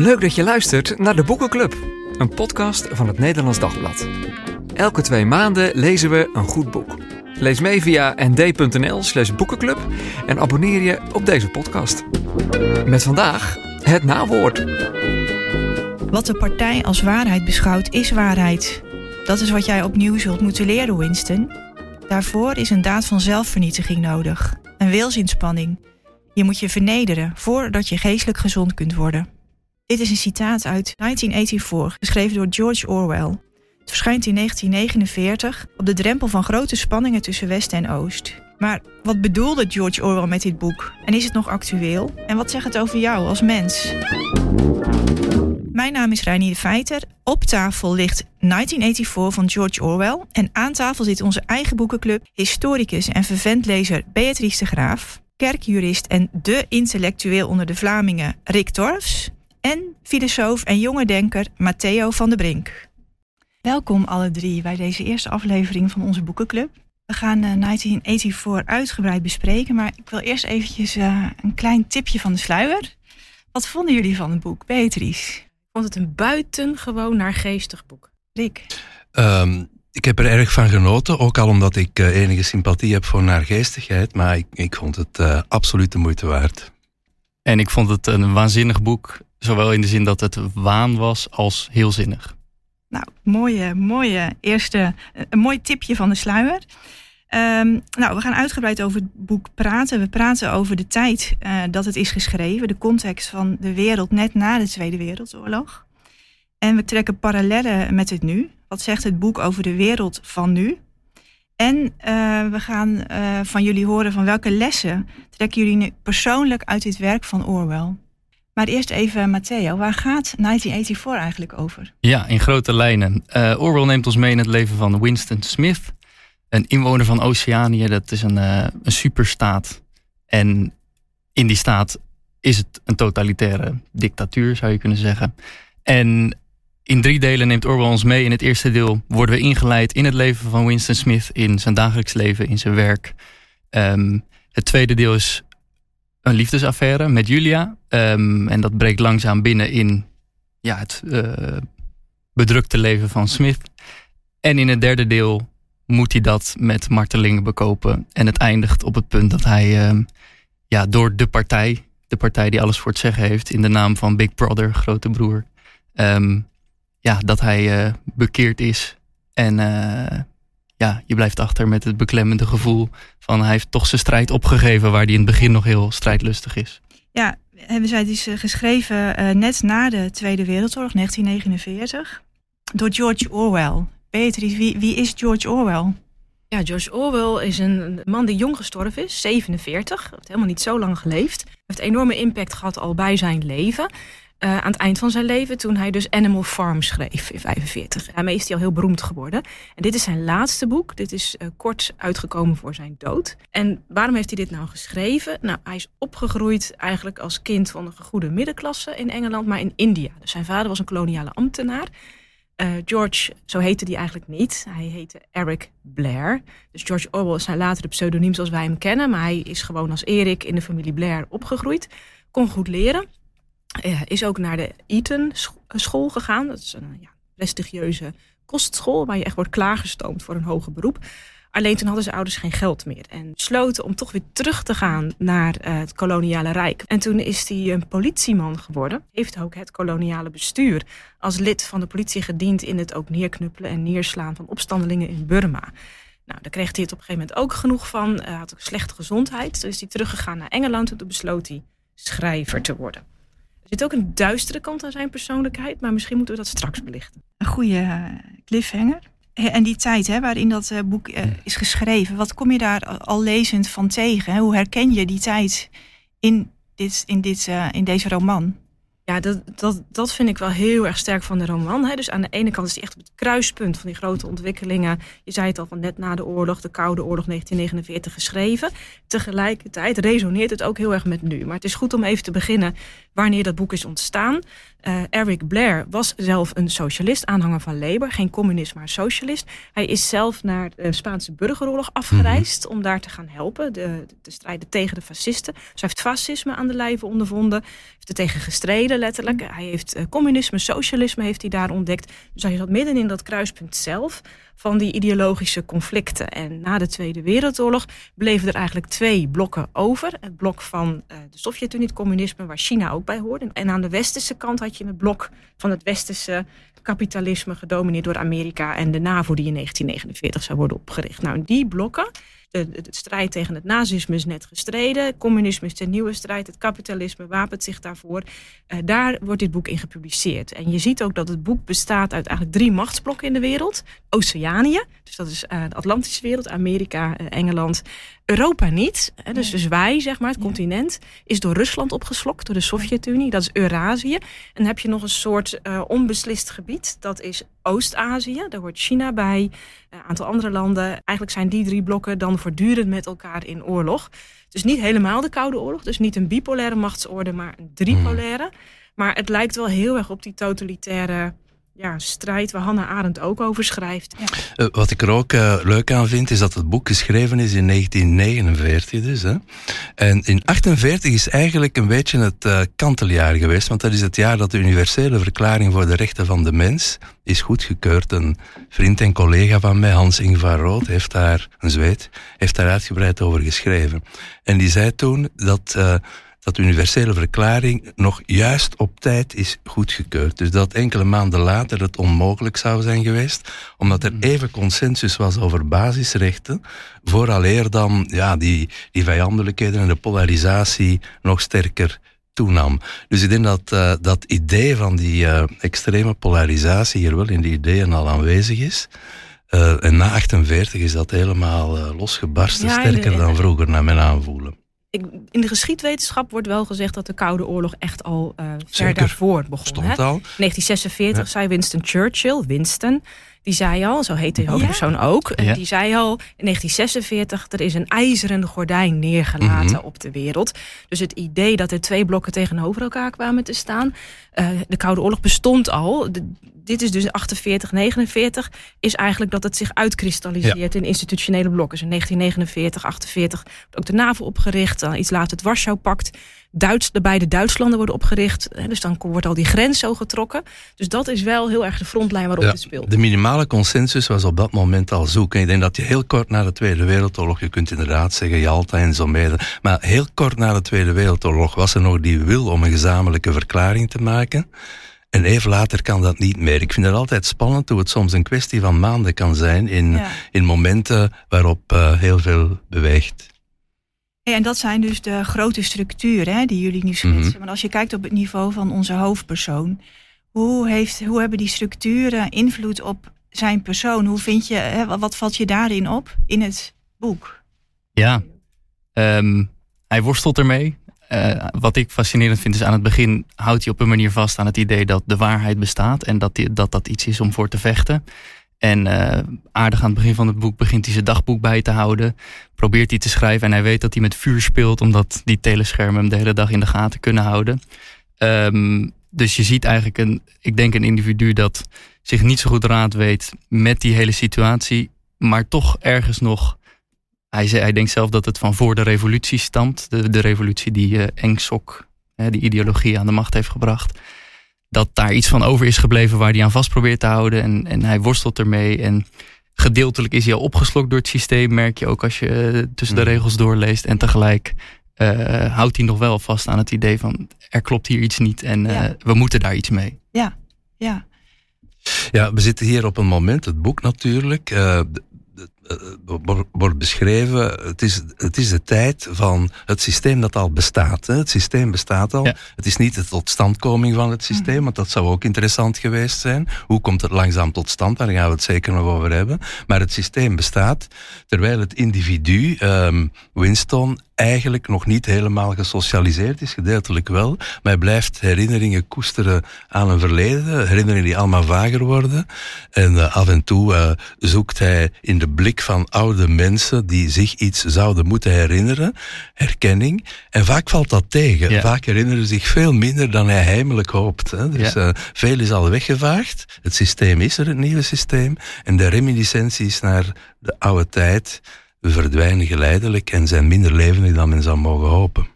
Leuk dat je luistert naar de Boekenclub, een podcast van het Nederlands Dagblad. Elke twee maanden lezen we een goed boek. Lees mee via nd.nl/slash boekenclub en abonneer je op deze podcast. Met vandaag het nawoord. Wat de partij als waarheid beschouwt, is waarheid. Dat is wat jij opnieuw zult moeten leren, Winston. Daarvoor is een daad van zelfvernietiging nodig, een wilsinspanning. Je moet je vernederen voordat je geestelijk gezond kunt worden. Dit is een citaat uit 1984, geschreven door George Orwell. Het verschijnt in 1949 op de drempel van grote spanningen tussen West en Oost. Maar wat bedoelde George Orwell met dit boek? En is het nog actueel? En wat zegt het over jou als mens? Mijn naam is Reinier de Feiter. Op tafel ligt 1984 van George Orwell. En aan tafel zit onze eigen boekenclub, historicus en verventlezer Beatrice de Graaf, kerkjurist en de intellectueel onder de Vlamingen Rick Torfs en filosoof en jonge denker Matteo van der Brink. Welkom alle drie bij deze eerste aflevering van onze boekenclub. We gaan 1984 uitgebreid bespreken, maar ik wil eerst eventjes uh, een klein tipje van de sluier. Wat vonden jullie van het boek, Beatrice? Ik vond het een buitengewoon naargeestig boek. Rick? Um, ik heb er erg van genoten, ook al omdat ik uh, enige sympathie heb voor naargeestigheid, maar ik, ik vond het uh, absoluut de moeite waard. En ik vond het een waanzinnig boek, zowel in de zin dat het waan was als heel zinnig. Nou, mooie, mooie eerste, een mooi tipje van de sluier. Um, nou, we gaan uitgebreid over het boek praten. We praten over de tijd uh, dat het is geschreven, de context van de wereld net na de Tweede Wereldoorlog. En we trekken parallellen met het nu. Wat zegt het boek over de wereld van nu? En uh, we gaan van jullie horen van welke lessen trekken jullie persoonlijk uit dit werk van Orwell. Maar eerst even, Matteo, waar gaat 1984 eigenlijk over? Ja, in grote lijnen. Uh, Orwell neemt ons mee in het leven van Winston Smith, een inwoner van Oceanië. Dat is een, uh, een superstaat. En in die staat is het een totalitaire dictatuur, zou je kunnen zeggen. En in drie delen neemt Orwell ons mee. In het eerste deel worden we ingeleid in het leven van Winston Smith, in zijn dagelijks leven, in zijn werk. Um, het tweede deel is een liefdesaffaire met Julia. Um, en dat breekt langzaam binnen in ja, het uh, bedrukte leven van Smith. En in het derde deel moet hij dat met martelingen bekopen. En het eindigt op het punt dat hij um, ja, door de partij, de partij die alles voor het zeggen heeft, in de naam van Big Brother, grote broer, um, ja, dat hij uh, bekeerd is. En uh, ja, je blijft achter met het beklemmende gevoel van hij heeft toch zijn strijd opgegeven waar hij in het begin nog heel strijdlustig is. Ja, we zijn dus geschreven uh, net na de Tweede Wereldoorlog, 1949, door George Orwell. Beatrice, wie, wie is George Orwell? Ja, George Orwell is een man die jong gestorven is, 47. Heeft helemaal niet zo lang geleefd. Heeft enorme impact gehad al bij zijn leven. Uh, aan het eind van zijn leven, toen hij dus Animal Farm schreef in 45. Daarmee is hij al heel beroemd geworden. En dit is zijn laatste boek. Dit is uh, kort uitgekomen voor zijn dood. En waarom heeft hij dit nou geschreven? Nou, hij is opgegroeid eigenlijk als kind van een goede middenklasse in Engeland, maar in India. Dus zijn vader was een koloniale ambtenaar. Uh, George, zo heette hij eigenlijk niet. Hij heette Eric Blair. Dus George Orwell is zijn latere pseudoniem zoals wij hem kennen. Maar hij is gewoon als Erik in de familie Blair opgegroeid. Kon goed leren. Uh, is ook naar de Eton school gegaan. Dat is een ja, prestigieuze kostschool waar je echt wordt klaargestoomd voor een hoger beroep. Alleen toen hadden zijn ouders geen geld meer en besloten om toch weer terug te gaan naar uh, het koloniale rijk. En toen is hij een politieman geworden. Heeft ook het koloniale bestuur als lid van de politie gediend in het ook neerknuppelen en neerslaan van opstandelingen in Burma. Nou, daar kreeg hij het op een gegeven moment ook genoeg van. Hij had ook slechte gezondheid. Dus is hij teruggegaan naar Engeland en toen besloot hij schrijver te worden. Er zit ook een duistere kant aan zijn persoonlijkheid, maar misschien moeten we dat straks belichten. Een goede cliffhanger. En die tijd hè, waarin dat boek uh, is geschreven, wat kom je daar al lezend van tegen? Hoe herken je die tijd in, dit, in, dit, uh, in deze roman? Ja, dat, dat, dat vind ik wel heel erg sterk van de roman. Hè. Dus aan de ene kant is hij echt op het kruispunt van die grote ontwikkelingen. Je zei het al, van net na de oorlog, de Koude Oorlog 1949 geschreven. Tegelijkertijd resoneert het ook heel erg met nu. Maar het is goed om even te beginnen wanneer dat boek is ontstaan. Uh, Eric Blair was zelf een socialist, aanhanger van Labour. Geen communist, maar socialist. Hij is zelf naar de Spaanse burgeroorlog afgereisd mm -hmm. om daar te gaan helpen. De, te strijden tegen de fascisten. Dus hij heeft fascisme aan de lijve ondervonden. Heeft er tegen gestreden. letterlijk. Hij heeft uh, communisme, socialisme heeft hij daar ontdekt. Dus hij zat midden in dat kruispunt zelf van die ideologische conflicten. En na de Tweede Wereldoorlog bleven er eigenlijk twee blokken over. Het blok van uh, de Sovjet-Unie, het communisme, waar China ook bij hoorde. En aan de westerse kant had je het blok van het westerse kapitalisme, gedomineerd door Amerika en de NAVO, die in 1949 zou worden opgericht. Nou, die blokken de, strijd tegen het nazisme is net gestreden. Communisme is de nieuwe strijd. Het kapitalisme wapent zich daarvoor. Uh, daar wordt dit boek in gepubliceerd. En je ziet ook dat het boek bestaat uit eigenlijk drie machtsblokken in de wereld. Oceanië, dus dat is uh, de Atlantische wereld, Amerika, uh, Engeland. Europa niet. Hè, dus, dus wij, zeg maar, het continent, is door Rusland opgeslokt, door de Sovjet-Unie. Dat is Eurazië. En dan heb je nog een soort onbeslist gebied. Dat is Oost-Azië. Daar hoort China bij, een aantal andere landen. Eigenlijk zijn die drie blokken dan voortdurend met elkaar in oorlog. Dus niet helemaal de Koude Oorlog, dus niet een bipolaire machtsorde, maar een dripolaire. Hmm. Maar het lijkt wel heel erg op die totalitaire ja, strijd waar Hannah Arendt ook over schrijft. Uh, wat ik er ook uh, leuk aan vind, is dat het boek geschreven is in 1949 dus. Hè. En in 48 is eigenlijk een beetje het uh, kanteljaar geweest, want dat is het jaar dat de Universele Verklaring voor de Rechten van de Mens is goedgekeurd. Een vriend en collega van mij, Hans Ingvar Rood, heeft daar, een zweet, heeft daar uitgebreid over geschreven. En die zei toen dat dat de universele verklaring nog juist op tijd is goedgekeurd. Dus dat enkele maanden later het onmogelijk zou zijn geweest, omdat er mm. even consensus was over basisrechten, vooraleer dan ja, die, die vijandelijkheden en de polarisatie nog sterker toenam. Dus ik denk dat uh, dat idee van die uh, extreme polarisatie hier wel in die ideeën al aanwezig is. Uh, en na 48 is dat helemaal losgebarsten, ja, sterker dan vroeger naar mijn aanvoelen in de geschiedwetenschap wordt wel gezegd dat de Koude Oorlog echt al uh, ver daarvoor begon. Stond hè? al. 1946 zei Winston Churchill, Winston, die zei al, zo heet de hoofdpersoon ook, ja. die zei al in 1946, er is een ijzeren gordijn neergelaten mhm. op de wereld. Dus het idee dat er twee blokken tegenover elkaar kwamen te staan, uh, de Koude Oorlog bestond al. De, dit is dus 48, 49, is eigenlijk dat het zich uitkristalliseert in institutionele blokken. Dus in 1949, 48 ook de NAVO opgericht, dan iets later het Warschau-pact. Duits, de beide Duitslanden worden opgericht. Dus dan wordt al die grens zo getrokken. Dus dat is wel heel erg de frontlijn waarop ja, het speelt. De minimale consensus was op dat moment al zoek. En ik denk dat je heel kort na de Tweede Wereldoorlog, je kunt inderdaad zeggen Jalta en zo mee. Maar heel kort na de Tweede Wereldoorlog was er nog die wil om een gezamenlijke verklaring te maken. En even later kan dat niet meer. Ik vind het altijd spannend hoe het soms een kwestie van maanden kan zijn in, in momenten waarop uh, heel veel beweegt. en dat zijn dus de grote structuren hè, die jullie nu schetsen. Mhm. Maar als je kijkt op het niveau van onze hoofdpersoon, hoe, heeft, hoe hebben die structuren invloed op zijn persoon? Hoe vind je, hè, wat valt je daarin op in het boek? Ja, um, hij worstelt ermee. Uh, wat ik fascinerend vind is aan het begin houdt hij op een manier vast aan het idee dat de waarheid bestaat en dat die, dat, dat iets is om voor te vechten. En uh, aardig aan het begin van het boek begint hij zijn dagboek bij te houden. Probeert hij te schrijven en hij weet dat hij met vuur speelt omdat die teleschermen hem de hele dag in de gaten kunnen houden. Um, dus je ziet eigenlijk een, ik denk een individu dat zich niet zo goed raad weet met die hele situatie, maar toch ergens nog hij, zei, hij denkt zelf dat het van voor de revolutie stamt. De, de revolutie die uh, Eng Sok, die ideologie aan de macht heeft gebracht. Dat daar iets van over is gebleven waar hij aan vast probeert te houden. En, en hij worstelt ermee. En gedeeltelijk is hij al opgeslokt door het systeem. Merk je ook als je eh, tussen de mm. regels doorleest. En tegelijk uh, houdt hij nog wel vast aan het idee van er klopt hier iets niet. En uh, we moeten daar iets mee. Ja, ja. Ja, we zitten hier op een moment, het boek natuurlijk. Uh, wordt beschreven. Het is, het is de tijd van het systeem dat al bestaat. Hè. Het systeem bestaat al. Het is niet de totstandkoming van het systeem, mhm. want dat zou ook interessant geweest zijn. Hoe komt het langzaam tot stand? Daar gaan we het zeker nog over hebben. Maar het systeem bestaat, terwijl het individu, um, Winston, eigenlijk nog niet helemaal gesocialiseerd is, gedeeltelijk wel. Maar hij blijft herinneringen koesteren aan een verleden, herinneringen die allemaal vager worden. En uh, af en toe uh, zoekt hij in de blik van oude mensen die zich iets zouden moeten herinneren, herkenning. En vaak valt dat tegen. Ja. Vaak herinneren ze zich veel minder dan hij heimelijk hoopt. Hè. Dus ja. uh, veel is al weggevaagd. Het systeem is er, het nieuwe systeem. En de reminiscenties naar de oude tijd verdwijnen geleidelijk en zijn minder levendig dan men zou mogen hopen.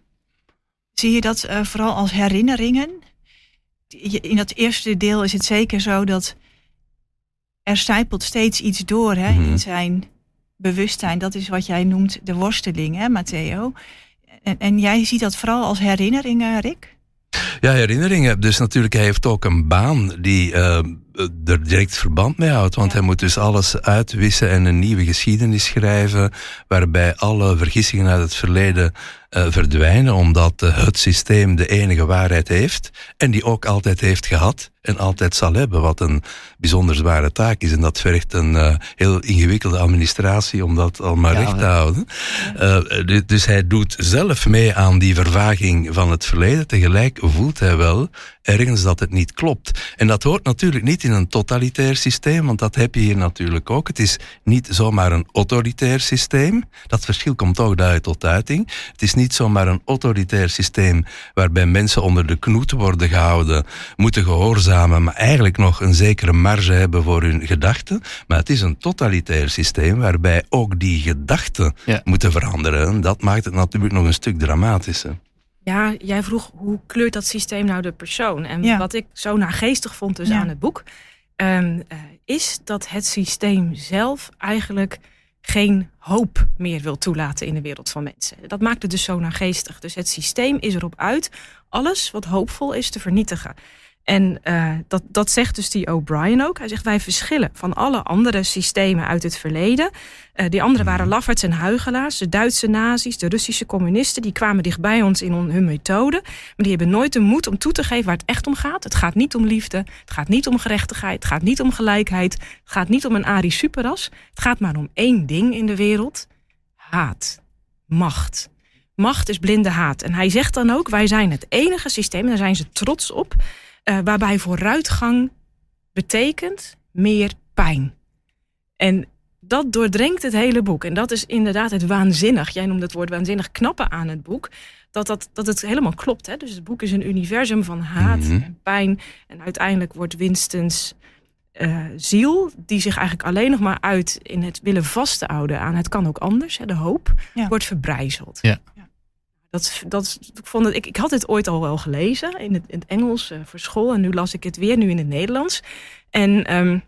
Zie je dat uh, vooral als herinneringen? in dat eerste deel is het zeker zo dat er stijpelt steeds iets door hè, Mhm. in zijn bewustzijn. Dat is wat jij noemt de worsteling, hè, Matteo. En, en jij ziet dat vooral als herinneringen, Rick? Ja, herinneringen. Dus natuurlijk, hij heeft ook een baan die eh, er direct verband mee houdt. Want Ja. hij moet dus alles uitwissen en een nieuwe geschiedenis schrijven. Waarbij alle vergissingen uit het verleden eh, verdwijnen. Omdat eh, het systeem de enige waarheid heeft. En die ook altijd heeft gehad. En altijd zal hebben. Wat een bijzonder zware taak is. En dat vergt een eh, heel ingewikkelde administratie om dat allemaal Ja, recht te houden. Eh, du- dus hij doet zelf mee aan die vervaging van het verleden. Tegelijk voelt hij wel ergens dat het niet klopt. En dat hoort natuurlijk niet in een totalitair systeem, want dat heb je hier natuurlijk ook. Het is niet zomaar een autoritair systeem. Dat verschil komt ook daaruit tot uiting. Het is niet zomaar een autoritair systeem waarbij mensen onder de knoet worden gehouden, moeten gehoorzamen, maar eigenlijk nog een zekere marge hebben voor hun gedachten. Maar het is een totalitair systeem waarbij ook die gedachten Ja. moeten veranderen. En dat maakt het natuurlijk nog een stuk dramatischer. Ja, jij vroeg hoe kleurt dat systeem nou de persoon? En Ja. wat ik zo naargeestig vond dus Ja. aan het boek, ehm, eh, is dat het systeem zelf eigenlijk geen hoop meer wil toelaten in de wereld van mensen. Dat maakt het dus zo naargeestig. Dus het systeem is erop uit alles wat hoopvol is te vernietigen. En eh, dat, dat zegt dus die O'Brien ook. Hij zegt wij verschillen van alle andere systemen uit het verleden. Eh, die anderen waren lafaards en huigelaars. De Duitse nazi's, de Russische communisten... die kwamen dichtbij ons in hun methode. Maar die hebben nooit de moed om toe te geven waar het echt om gaat. Het gaat niet om liefde. Het gaat niet om gerechtigheid. Het gaat niet om gelijkheid. Het gaat niet om een Ari superras. Het gaat maar om één ding in de wereld. Haat. Macht. Macht is blinde haat. En hij zegt dan ook, wij zijn het enige systeem... en daar zijn ze trots op... eh, waarbij vooruitgang betekent meer pijn. En dat doordrenkt het hele boek. En dat is inderdaad het waanzinnig. Jij noemde het woord waanzinnig knappen aan het boek. Dat, dat, dat het helemaal klopt. Hè? Dus het boek is een universum van haat Mhm. en pijn. En uiteindelijk wordt Winstons eh, ziel, die zich eigenlijk alleen nog maar uit in het willen vasthouden aan het kan ook anders, hè, de hoop, Ja. wordt verbrijzeld. Ja. Dat, dat, ik, vond het, ik, ik had het ooit al wel gelezen in het, in het Engels eh, voor school. En nu las ik het weer, nu in het Nederlands. En ehm,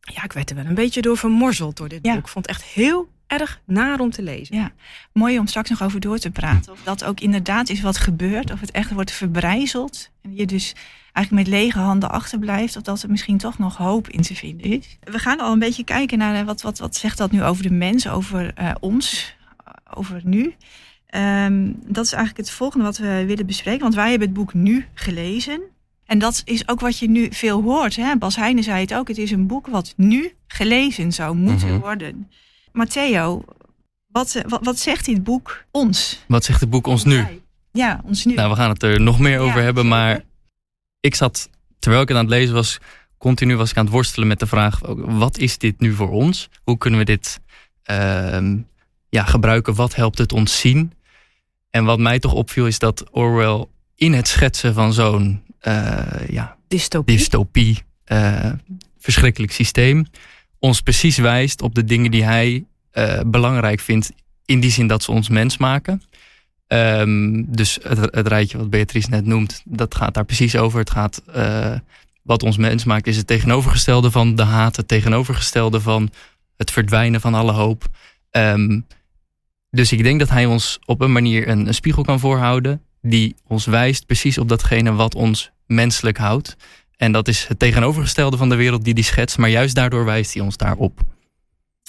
ja, ik werd er wel een beetje door vermorzeld door dit Ja. boek. Ik vond het echt heel erg naar om te lezen. Ja, mooi om straks nog over door te praten. Of dat ook inderdaad is wat gebeurt. Of het echt wordt verbrijzeld. En je dus eigenlijk met lege handen achterblijft. Of dat er misschien toch nog hoop in te vinden is. We gaan al een beetje kijken naar eh, wat, wat, wat zegt dat nu over de mens, over eh, ons, over nu. Ehm, dat is eigenlijk het volgende wat we willen bespreken. Want wij hebben het boek nu gelezen. En dat is ook wat je nu veel hoort. Hè? Bas Heijnen zei het ook. Het is een boek wat nu gelezen zou moeten Mhm. worden. Matteo, wat, eh, wat, wat zegt dit boek ons? Wat zegt het boek ons nu? Ja, ons nu. Nou, we gaan het er nog meer Ja, over hebben, maar ik zat, terwijl ik het aan het lezen was, continu was ik aan het worstelen met de vraag, wat is dit nu voor ons? Hoe kunnen we dit ehm, ja, gebruiken? Wat helpt het ons zien? En wat mij toch opviel is dat Orwell in het schetsen van zo'n eh, ja, Dystopie. dystopie, eh, verschrikkelijk systeem, ons precies wijst op de dingen die hij eh, belangrijk vindt, in die zin dat ze ons mens maken. Ehm, dus het, het rijtje wat Beatrice net noemt, dat gaat daar precies over. Het gaat, wat ons mens maakt, is het tegenovergestelde van de haat, het tegenovergestelde van het verdwijnen van alle hoop. Ehm, dus ik denk dat hij ons op een manier een, spiegel kan voorhouden, die ons wijst precies op datgene wat ons menselijk houdt. En dat is het tegenovergestelde van de wereld die die schetst, maar juist daardoor wijst hij ons daarop.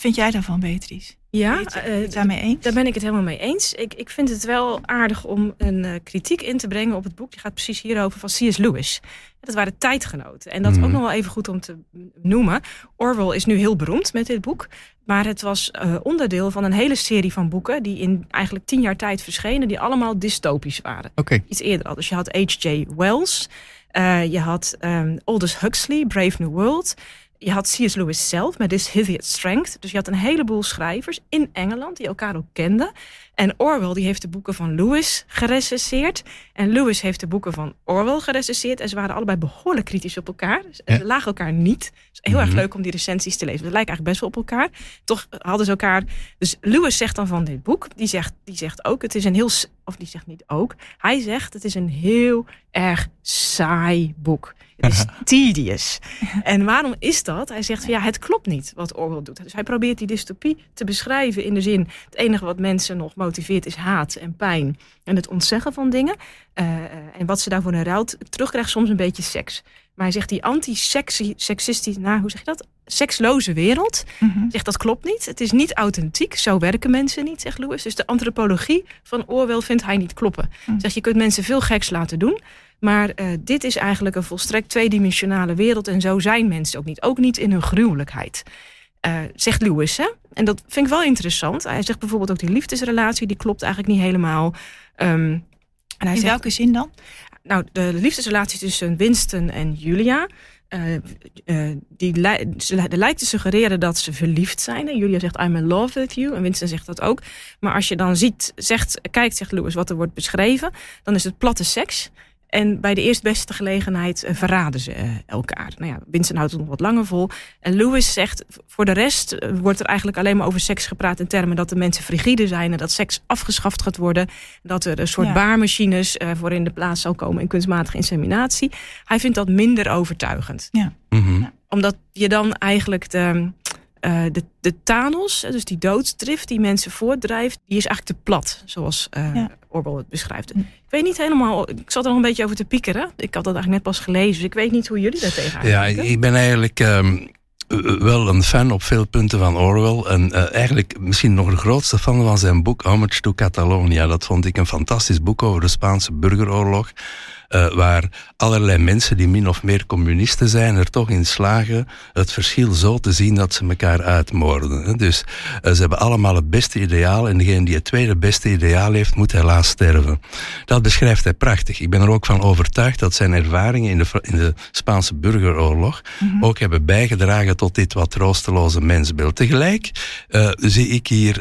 Vind jij daarvan, Beatrice? Ja, je eh, het daarmee eens? Daar ben ik het helemaal mee eens. Ik, ik vind het wel aardig om een eh, kritiek in te brengen op het boek. Die gaat precies hierover van C.S. Lewis. Dat waren tijdgenoten. En dat is ook Mhm. nog wel even goed om te noemen. Orwell is nu heel beroemd met dit boek. Maar het was eh, onderdeel van een hele serie van boeken... die in eigenlijk tien jaar tijd verschenen... die allemaal dystopisch waren. Oké, Iets eerder al. Dus je had H.J. Wells. eh, je had ehm, Aldous Huxley, Brave New World... Je had C.S. Lewis zelf met This Hideous Strength. Dus je had een heleboel schrijvers in Engeland die elkaar ook kenden. En Orwell die heeft de boeken van Lewis gerecenseerd. En Lewis heeft de boeken van Orwell gerecenseerd. En ze waren allebei behoorlijk kritisch op elkaar. Ze Ja. lagen elkaar niet. Het is heel erg Mhm. leuk om die recensies te lezen. Ze lijken eigenlijk best wel op elkaar. Toch hadden ze elkaar. Dus Lewis zegt dan van dit boek. Die zegt, die zegt ook, het is een heel. Of die zegt niet ook. Hij zegt, het is een heel erg saai boek. Is tedious. En waarom is dat? Hij zegt van ja, het klopt niet wat Orwell doet. Dus hij probeert die dystopie te beschrijven in de zin: het enige wat mensen nog motiveert is haat en pijn en het ontzeggen van dingen. Eh, eh, en wat ze daarvoor in ruil terugkrijgt, soms een beetje seks. Maar hij zegt die anti-seksistische, nou, hoe zeg je dat? Seksloze wereld. Mhm. Zegt dat klopt niet. Het is niet authentiek. Zo werken mensen niet, zegt Lewis. Dus de antropologie van Orwell vindt hij niet kloppen. Hm. Zegt je kunt mensen veel geks laten doen. Maar eh, dit is eigenlijk een volstrekt tweedimensionale wereld. En zo zijn mensen ook niet. Ook niet in hun gruwelijkheid. Eh, zegt Lewis. Hè? En dat vind ik wel interessant. Hij zegt bijvoorbeeld ook die liefdesrelatie. Die klopt eigenlijk niet helemaal. Ehm, en hij In zegt, welke zin dan? nou, de liefdesrelatie tussen Winston en Julia. eh, die ze er lijkt te suggereren dat ze verliefd zijn. En Julia zegt I'm in love with you. En Winston zegt dat ook. Maar als je dan ziet, zegt, kijkt, zegt Lewis, wat er wordt beschreven, dan is het platte seks. En bij de eerstbeste gelegenheid eh, verraden ze eh, elkaar. Nou ja, Winston houdt het nog wat langer vol. En Lewis zegt, voor de rest eh, wordt er eigenlijk alleen maar over seks gepraat in termen dat de mensen frigide zijn en dat seks afgeschaft gaat worden. Dat er een soort Ja. baarmachines eh, voor in de plaats zal komen in kunstmatige inseminatie. Hij vindt dat minder overtuigend. Mhm. Omdat je dan eigenlijk de, eh, de, de Thanos, dus die doodsdrift die mensen voortdrijft, die is eigenlijk te plat, zoals eh Ja. Orwell het beschrijft. Hm. Ik weet niet helemaal, ik zat er nog een beetje over te piekeren. Ik had dat eigenlijk net pas gelezen, dus ik weet niet hoe jullie daar tegenaan Ja, kijken. ik ben eigenlijk ehm, eh, wel een fan op veel punten van Orwell. En eh, eigenlijk misschien nog de grootste fan van zijn boek Homage to Catalonia. Dat vond ik een fantastisch boek over de Spaanse burgeroorlog. Eh, waar allerlei mensen die min of meer communisten zijn, er toch in slagen het verschil zo te zien dat ze elkaar uitmoorden. Dus eh, ze hebben allemaal het beste ideaal en degene die het tweede beste ideaal heeft, moet helaas sterven. Dat beschrijft hij prachtig. Ik ben er ook van overtuigd dat zijn ervaringen in de, in de Spaanse burgeroorlog Mhm. ook hebben bijgedragen tot dit wat troosteloze mensbeeld. Tegelijk eh, zie ik hier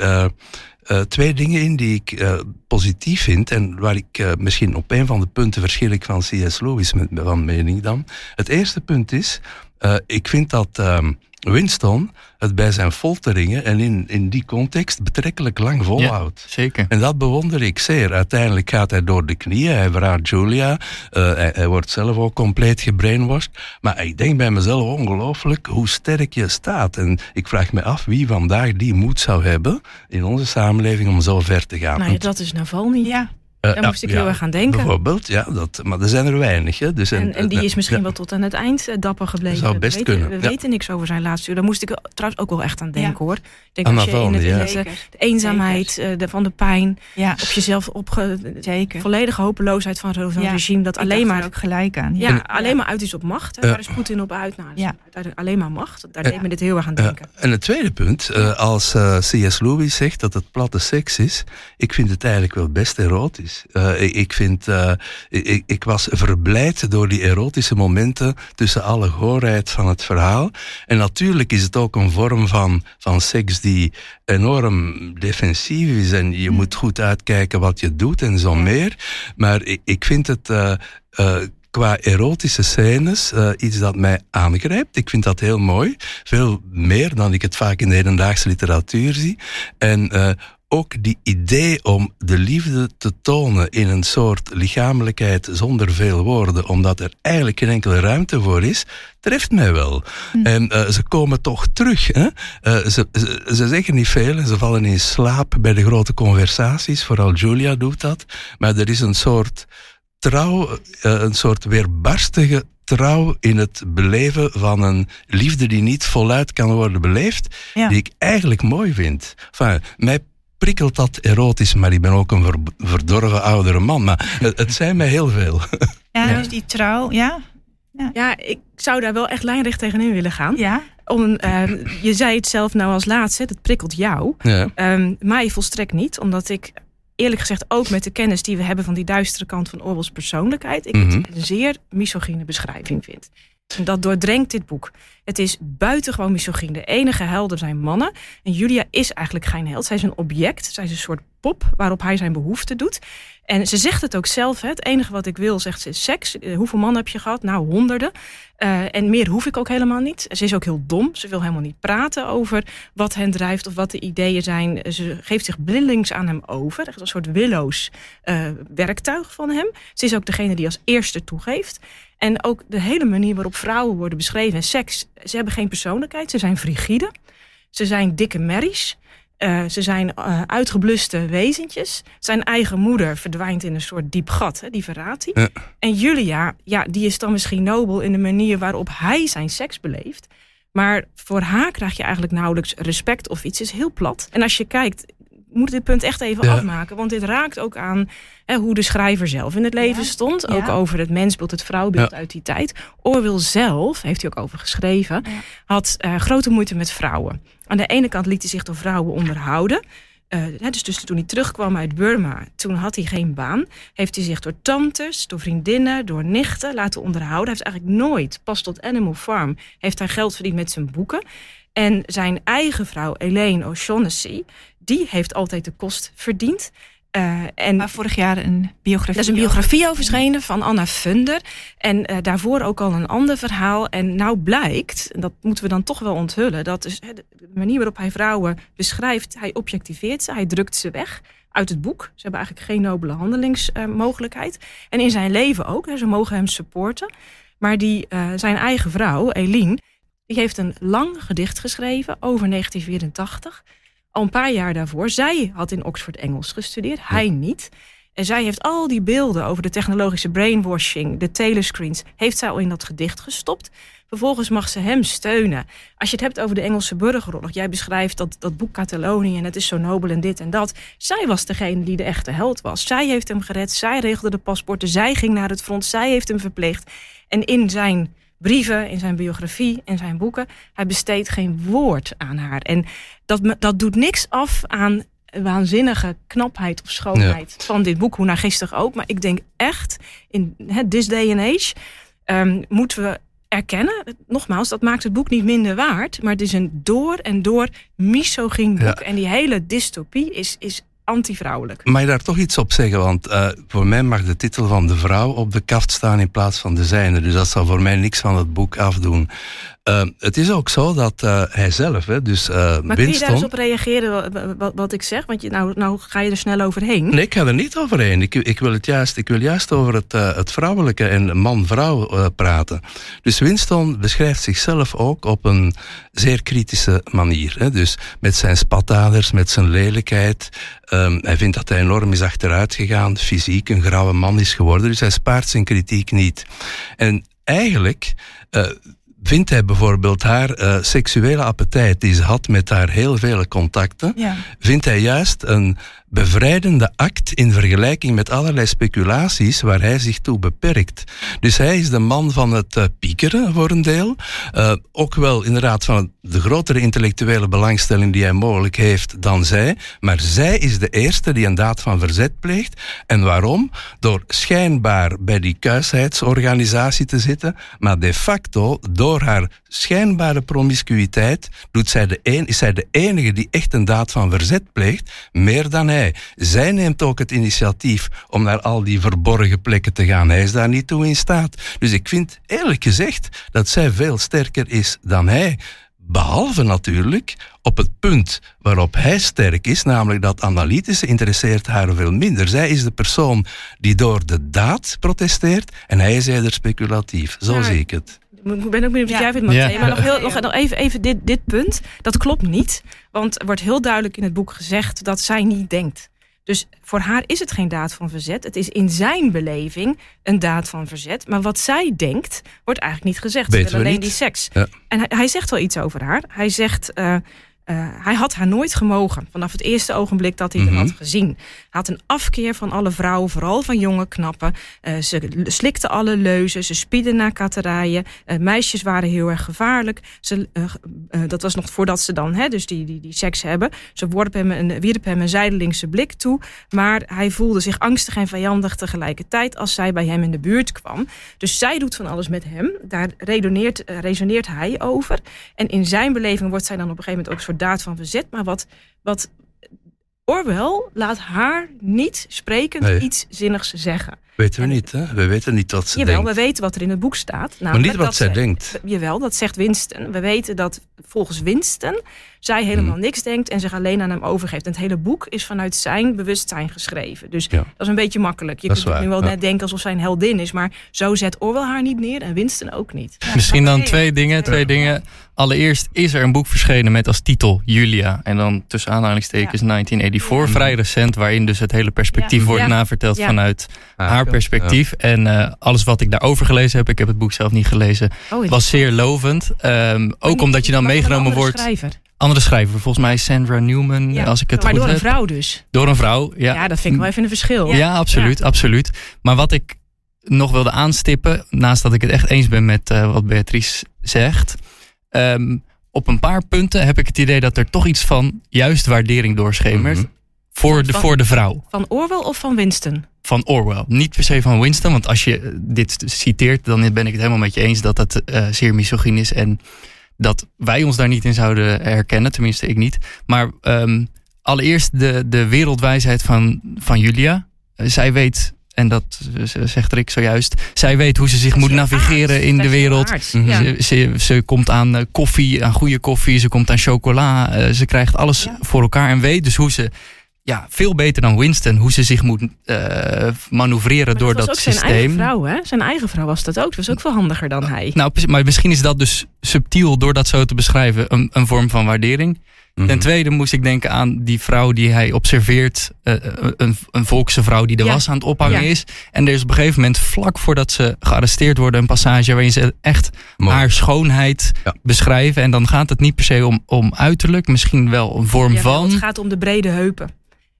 eh, twee dingen in die ik eh, positief vind en waar ik eh, misschien op een van de punten verschil ik van C.S. Lewis met, van mening dan. Het eerste punt is, ik vind dat ehm, Winston het bij zijn folteringen en in, in die context betrekkelijk lang volhoudt. Zeker. En dat bewonder ik zeer. Uiteindelijk gaat hij door de knieën, hij verraadt Julia, eh, hij, hij wordt zelf ook compleet gebrainwashed. Maar ik denk bij mezelf ongelooflijk hoe sterk je staat. En ik vraag me af wie vandaag die moed zou hebben in onze samenleving om zo ver te gaan. Nou ja, dat is Navalny. Ja, daar ja, moest ik ja, heel erg aan denken. Bijvoorbeeld, ja, dat, maar er zijn er weinig. Hè? Dus En, en die eh, is misschien ja. wel tot aan het eind eh, dapper gebleven. Zou best we weten, kunnen, We ja. weten niks over zijn laatste uur. Daar moest ik trouwens ook wel echt aan denken hoor. Ik denk Aan als je in het, het, eh, de eenzaamheid eh, de, van de pijn, Ja, op jezelf opge... zeker. volledige hopeloosheid van zo'n Ja, regime dat Ik alleen maar, ook gelijk aan. ja, Ja, alleen maar uit is op macht. Hè. Daar is Poetin op uit. Nou, dat uiteindelijk alleen maar macht. Daar deed me dit heel erg aan denken. en het tweede punt, eh, als eh, C.S. Lewis zegt dat het platte seks is, ik vind het eigenlijk wel best erotisch. Eh, ik, ik vind, eh, ik, ik was verblijd door die erotische momenten tussen alle goorheid van het verhaal. En natuurlijk is het ook een vorm van, van seks die enorm defensief is en je moet goed uitkijken wat je doet en zo meer. Maar ik, ik vind het... eh, qua erotische scènes iets dat mij aangrijpt. Ik vind dat heel mooi. Veel meer dan ik het vaak in de hedendaagse literatuur zie. En ook die idee om de liefde te tonen in een soort lichamelijkheid zonder veel woorden, omdat er eigenlijk geen enkele ruimte voor is, treft mij wel. En eh, ze komen toch terug. Hè? Eh, ze, ze, ze zeggen niet veel en ze vallen in slaap bij de grote conversaties. Vooral Julia doet dat. Maar er is een soort trouw, eh, een soort weerbarstige trouw in het beleven van een liefde die niet voluit kan worden beleefd, Ja. die ik eigenlijk mooi vind. Enfin, mij prikkelt dat erotisch, maar ik ben ook een ver- verdorven oudere man. Maar het, het zijn mij heel veel. ja, Ja. dus die trouw, ja. Ja, ik zou daar wel echt lijnrecht tegenin willen gaan. Ja, Om, eh, je zei het zelf nou als laatste, dat prikkelt jou. Ja. Ehm, mij volstrekt niet, omdat ik eerlijk gezegd ook met de kennis die we hebben van die duistere kant van Orwell's persoonlijkheid, ik Mhm. het een zeer misogyne beschrijving vind. Dat doordrenkt dit boek. Het is buitengewoon misogyne. De enige helden zijn mannen. En Julia is eigenlijk geen held. Zij is een object. Zij is een soort pop waarop hij zijn behoefte doet. En ze zegt het ook zelf. Hè. Het enige wat ik wil, zegt ze, is seks. Eh, hoeveel mannen heb je gehad? Nou, honderden. Uh, en meer hoef ik ook helemaal niet. Ze is ook heel dom. Ze wil helemaal niet praten over wat hen drijft of wat de ideeën zijn. Ze geeft zich blindelings aan hem over. Echt een soort willoos uh, werktuig van hem. Ze is ook degene die als eerste toegeeft. En ook de hele manier waarop vrouwen worden beschreven en seks. Ze hebben geen persoonlijkheid. Ze zijn frigide. Ze zijn dikke merries. Uh, ze zijn uh, uitgebluste wezentjes. Zijn eigen moeder verdwijnt in een soort diep gat, hè, die verraadt hij. Ja. En Julia, ja, die is dan misschien nobel in de manier waarop hij zijn seks beleeft. Maar voor haar krijg je eigenlijk nauwelijks respect of iets. is heel plat. En als je kijkt, moet dit punt echt even ja. afmaken. Want dit raakt ook aan hè, hoe de schrijver zelf in het leven ja. stond. Ook ja. over het mensbeeld, het vrouwbeeld uit die tijd. Orwell zelf, heeft hij ook over geschreven, had uh, grote moeite met vrouwen. Aan de ene kant liet hij zich door vrouwen onderhouden. Uh, dus, dus toen hij terugkwam uit Burma, toen had hij geen baan. Heeft hij zich door tantes, door vriendinnen, door nichten laten onderhouden. Hij heeft eigenlijk nooit, pas tot Animal Farm, heeft hij geld verdiend met zijn boeken. En zijn eigen vrouw, Elaine O'Shaughnessy, die heeft altijd de kost verdiend. Uh, en maar vorig jaar een biografie. Er is een biografie over verschenen van Anna Funder. En uh, daarvoor ook al een ander verhaal. En nou blijkt, en dat moeten we dan toch wel onthullen, dat is de manier waarop hij vrouwen beschrijft, hij objectiveert ze, hij drukt ze weg uit het boek. Ze hebben eigenlijk geen nobele handelingsmogelijkheid. Uh, en in zijn leven ook, hè, ze mogen hem supporten. Maar die, zijn eigen vrouw, Eline, die heeft een lang gedicht geschreven over 1984 al een paar jaar daarvoor. Zij had in Oxford Engels gestudeerd, hij niet. En zij heeft al die beelden over de technologische brainwashing, de telescreens, heeft zij al in dat gedicht gestopt. Vervolgens mag ze hem steunen. Als je het hebt over de Engelse burgeroorlog, jij beschrijft dat, dat boek Catalonië en het is zo nobel en dit en dat. Zij was degene die de echte held was. Zij heeft hem gered, zij regelde de paspoorten, zij ging naar het front, zij heeft hem verpleegd. En in zijn brieven, in zijn biografie, in zijn boeken. Hij besteedt geen woord aan haar. En dat, dat doet niks af aan waanzinnige knapheid of schoonheid ja. van dit boek, hoe naar gisteren ook. Maar ik denk echt, in this day and age, um, moeten we erkennen, nogmaals, dat maakt het boek niet minder waard, maar het is een door en door misogyn boek. Ja. En die hele dystopie is, is anti-vrouwelijk. Mag je daar toch iets op zeggen? Want uh, voor mij mag de titel van de vrouw op de kaft staan in plaats van de zijne. Dus dat zal voor mij niks van het boek afdoen. Uh, het is ook zo dat uh, hij zelf, hè, dus uh, Maar Winston, kun je daar eens op reageren wat, wat, ik zeg? Want je, nou, nou ga je er snel overheen. Nee, ik ga er niet overheen. Ik, ik, wil, het juist, ik wil juist over het, het vrouwelijke en man-vrouw praten. Dus Winston beschrijft zichzelf ook op een zeer kritische manier. Hè. Dus met zijn spataders, met zijn lelijkheid. Um, hij vindt dat hij enorm is achteruit gegaan, fysiek een grauwe man is geworden. Dus hij spaart zijn kritiek niet. En eigenlijk vindt hij bijvoorbeeld haar uh, seksuele appetijt die ze had met haar heel vele contacten, ja. vindt hij juist een bevrijdende act in vergelijking met allerlei speculaties waar hij zich toe beperkt. Dus hij is de man van het uh, piekeren voor een deel. Uh, ook wel inderdaad van de grotere intellectuele belangstelling die hij mogelijk heeft dan zij. Maar zij is de eerste die een daad van verzet pleegt. En waarom? Door schijnbaar bij die kuisheidsorganisatie te zitten, maar de facto door haar schijnbare promiscuïteit doet zij de is zij de enige die echt een daad van verzet pleegt, meer dan hij. Zij neemt ook het initiatief om naar al die verborgen plekken te gaan. Hij is daar niet toe in staat. Dus ik vind eerlijk gezegd dat zij veel sterker is dan hij. Behalve natuurlijk op het punt waarop hij sterk is, namelijk dat analytische interesseert haar veel minder. Zij is de persoon die door de daad protesteert en hij is eerder speculatief. Zo ja. zie ik het. Ik ben ook benieuwd wat jij vindt. Maar nog, heel, nog, nog even, even dit, dit punt. Dat klopt niet. Want er wordt heel duidelijk in het boek gezegd dat zij niet denkt. Dus voor haar is het geen daad van verzet. Het is in zijn beleving een daad van verzet. Maar wat zij denkt, wordt eigenlijk niet gezegd. Weten alleen niet. die seks. Ja. En hij, hij, zegt wel iets over haar. Hij zegt. Uh, uh, hij had haar nooit gemogen. Vanaf het eerste ogenblik dat hij mm -hmm. haar had gezien. Hij had een afkeer van alle vrouwen, vooral van jonge knappen. Uh, ze slikte alle leuzen, ze spieden naar katterijen. Uh, meisjes waren heel erg gevaarlijk. Ze, dat was nog voordat ze dan hè, dus die, die, die seks hebben. Ze worpen hem een, wierp hem een zijdelingse blik toe. Maar hij voelde zich angstig en vijandig tegelijkertijd als zij bij hem in de buurt kwam. Dus zij doet van alles met hem. Daar redeneert, resoneert hij over. En in zijn beleving wordt zij dan op een gegeven moment ook een soort daad van verzet. Maar wat, wat Orwell laat haar niet sprekend Nee. iets zinnigs zeggen. Weten we niet, hè? We weten niet wat ze Jawel, denkt. we weten wat er in het boek staat. Maar namelijk niet wat zij ze- denkt. Jawel, dat zegt Winston. We weten dat volgens Winston zij helemaal Mhm. niks denkt en zich alleen aan hem overgeeft. En het hele boek is vanuit zijn bewustzijn geschreven. Dus Ja. dat is een beetje makkelijk. Je Dat kunt nu wel ja. net denken alsof zij een heldin is, maar zo zet Orwell haar niet neer en Winston ook niet. Misschien dan twee dingen. Twee dingen. Allereerst is er een boek verschenen met als titel Julia. En dan tussen aanhalingstekens 1984. Vrij recent. Waarin dus het hele perspectief Ja. wordt Ja. naverteld Ja. vanuit Ah, haar ja. perspectief. En eh, alles wat ik daarover gelezen heb. Ik heb het boek zelf niet gelezen. Oh, Was zeer lovend. Ehm, ook omdat je dan meegenomen wordt. Schrijver. Andere schrijver. Volgens mij Sandra Newman. Ja. Als ik het maar goed door een vrouw dus. Door een vrouw. Ja, Ja, dat vind ik wel even een verschil. Ja, absoluut, absoluut. Maar wat ik nog wilde aanstippen, naast dat ik het echt eens ben met eh, wat Beatrice zegt. ehm, op een paar punten heb ik het idee dat er toch iets van juist waardering doorschemert. Mhm. voor, de, Van- voor de vrouw Van Orwell of van Winston? van Orwell. Niet per se van Winston, want als je dit citeert, dan ben ik het helemaal met je eens dat het eh, zeer misogyn is. En dat wij ons daar niet in zouden herkennen, tenminste ik niet. Maar ehm, allereerst de, de wereldwijsheid van, van Julia. Eh, zij weet, en dat zegt Rick zojuist, zij weet hoe ze zich moet navigeren in de wereld. Mhm. Ja. Ze, ze, ze komt aan eh, koffie, aan goede koffie. Ze komt aan chocola. eh, ze krijgt alles Ja. voor elkaar. En weet dus hoe ze, ja, veel beter dan Winston, hoe ze zich moet eh, manoeuvreren door dat ook zijn systeem. eigen vrouw, hè? Zijn eigen vrouw was dat ook. Dat was ook veel handiger dan hij. Nou, maar misschien is dat dus subtiel door dat zo te beschrijven een, een vorm van waardering. Mhm. Ten tweede moest ik denken aan die vrouw die hij observeert. eh, een, een volkse vrouw die de Ja. was aan het ophangen Ja. is. En er is op een gegeven moment, vlak voordat ze gearresteerd worden, een passage waarin ze echt Mooi. haar schoonheid Ja. beschrijven. En dan gaat het niet per se om, om uiterlijk, misschien wel een vorm van. Het gaat om de brede heupen.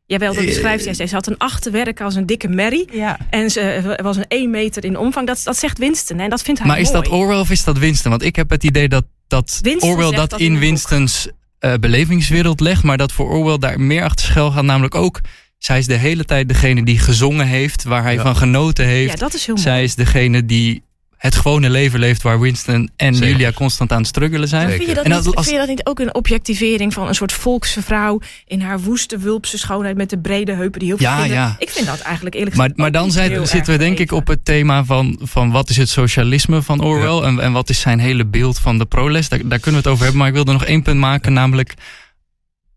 Jawel, dat beschrijft hij. Ze had een achterwerk als een dikke merrie. Ja. En ze was een 1 meter in omvang. Dat, dat zegt Winston. hè, En dat vindt hij Maar is dat Orwell of is dat Winston? Want ik heb het idee dat, dat Winston Orwell dat, dat in. Winstons eh, belevingswereld legt. Maar dat voor Orwell daar meer achter schuil gaat. Namelijk ook, zij is de hele tijd degene die gezongen heeft. Waar hij Ja. van genoten heeft. Ja, dat is heel mooi. Zij is degene die het gewone leven leeft waar Winston en Zeker. Julia constant aan het struggelen zijn. Vind je, dat En niet, als- vind je dat niet ook een objectivering van een soort volkse vrouw in haar woeste wulpse schoonheid met de brede heupen die heel veel Ja, vinden? ja. Ik vind dat eigenlijk eerlijk Maar, gezegd maar ook dan zijn, heel zitten we denk ik op het thema van, van wat is het socialisme van Orwell en, en wat is zijn hele beeld van de proles. Daar, daar kunnen we het over hebben, maar ik wilde nog één punt maken, namelijk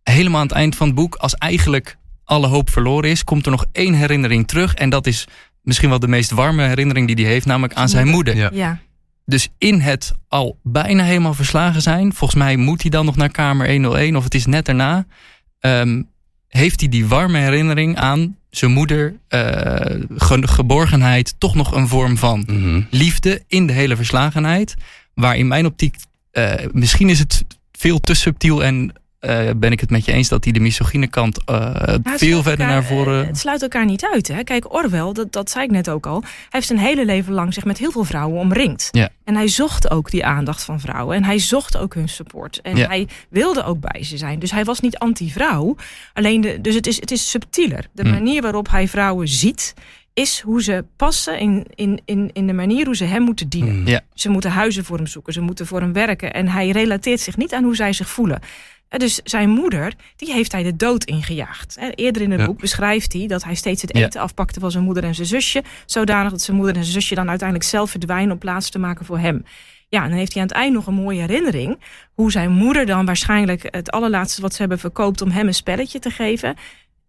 helemaal aan het eind van het boek, als eigenlijk alle hoop verloren is, komt er nog één herinnering terug en dat is misschien wel de meest warme herinnering die hij heeft, namelijk aan zijn moeder. Ja. Ja, Dus in het al bijna helemaal verslagen zijn, volgens mij moet hij dan nog naar kamer 101 of het is net daarna, ehm, heeft hij die warme herinnering aan zijn moeder, eh, ge- geborgenheid, toch nog een vorm van Mhm. liefde in de hele verslagenheid. Waar in mijn optiek, eh, misschien is het veel te subtiel en eh, ben ik het met je eens dat hij de misogyne kant eh, veel verder elkaar, naar voren. eh, Het sluit elkaar niet uit. Hè? Kijk, Orwell, dat, dat zei ik net ook al. Hij heeft zijn hele leven lang zich met heel veel vrouwen omringd. Ja. En hij zocht ook die aandacht van vrouwen. En hij zocht ook hun support. En Ja. hij wilde ook bij ze zijn. Dus hij was niet anti-vrouw. Alleen, de, dus het is, het is subtieler. De Hm. manier waarop hij vrouwen ziet is hoe ze passen in, in, in, in de manier hoe ze hem moeten dienen. Ja. Ze moeten huizen voor hem zoeken, ze moeten voor hem werken. En hij relateert zich niet aan hoe zij zich voelen. Dus zijn moeder, die heeft hij de dood ingejaagd. Eerder in het Ja. boek beschrijft hij dat hij steeds het Ja. eten afpakte van zijn moeder en zijn zusje. Zodanig dat zijn moeder en zijn zusje dan uiteindelijk zelf verdwijnen om plaats te maken voor hem. Ja, en dan heeft hij aan het eind nog een mooie herinnering. Hoe zijn moeder dan waarschijnlijk het allerlaatste wat ze hebben verkoopt om hem een spelletje te geven.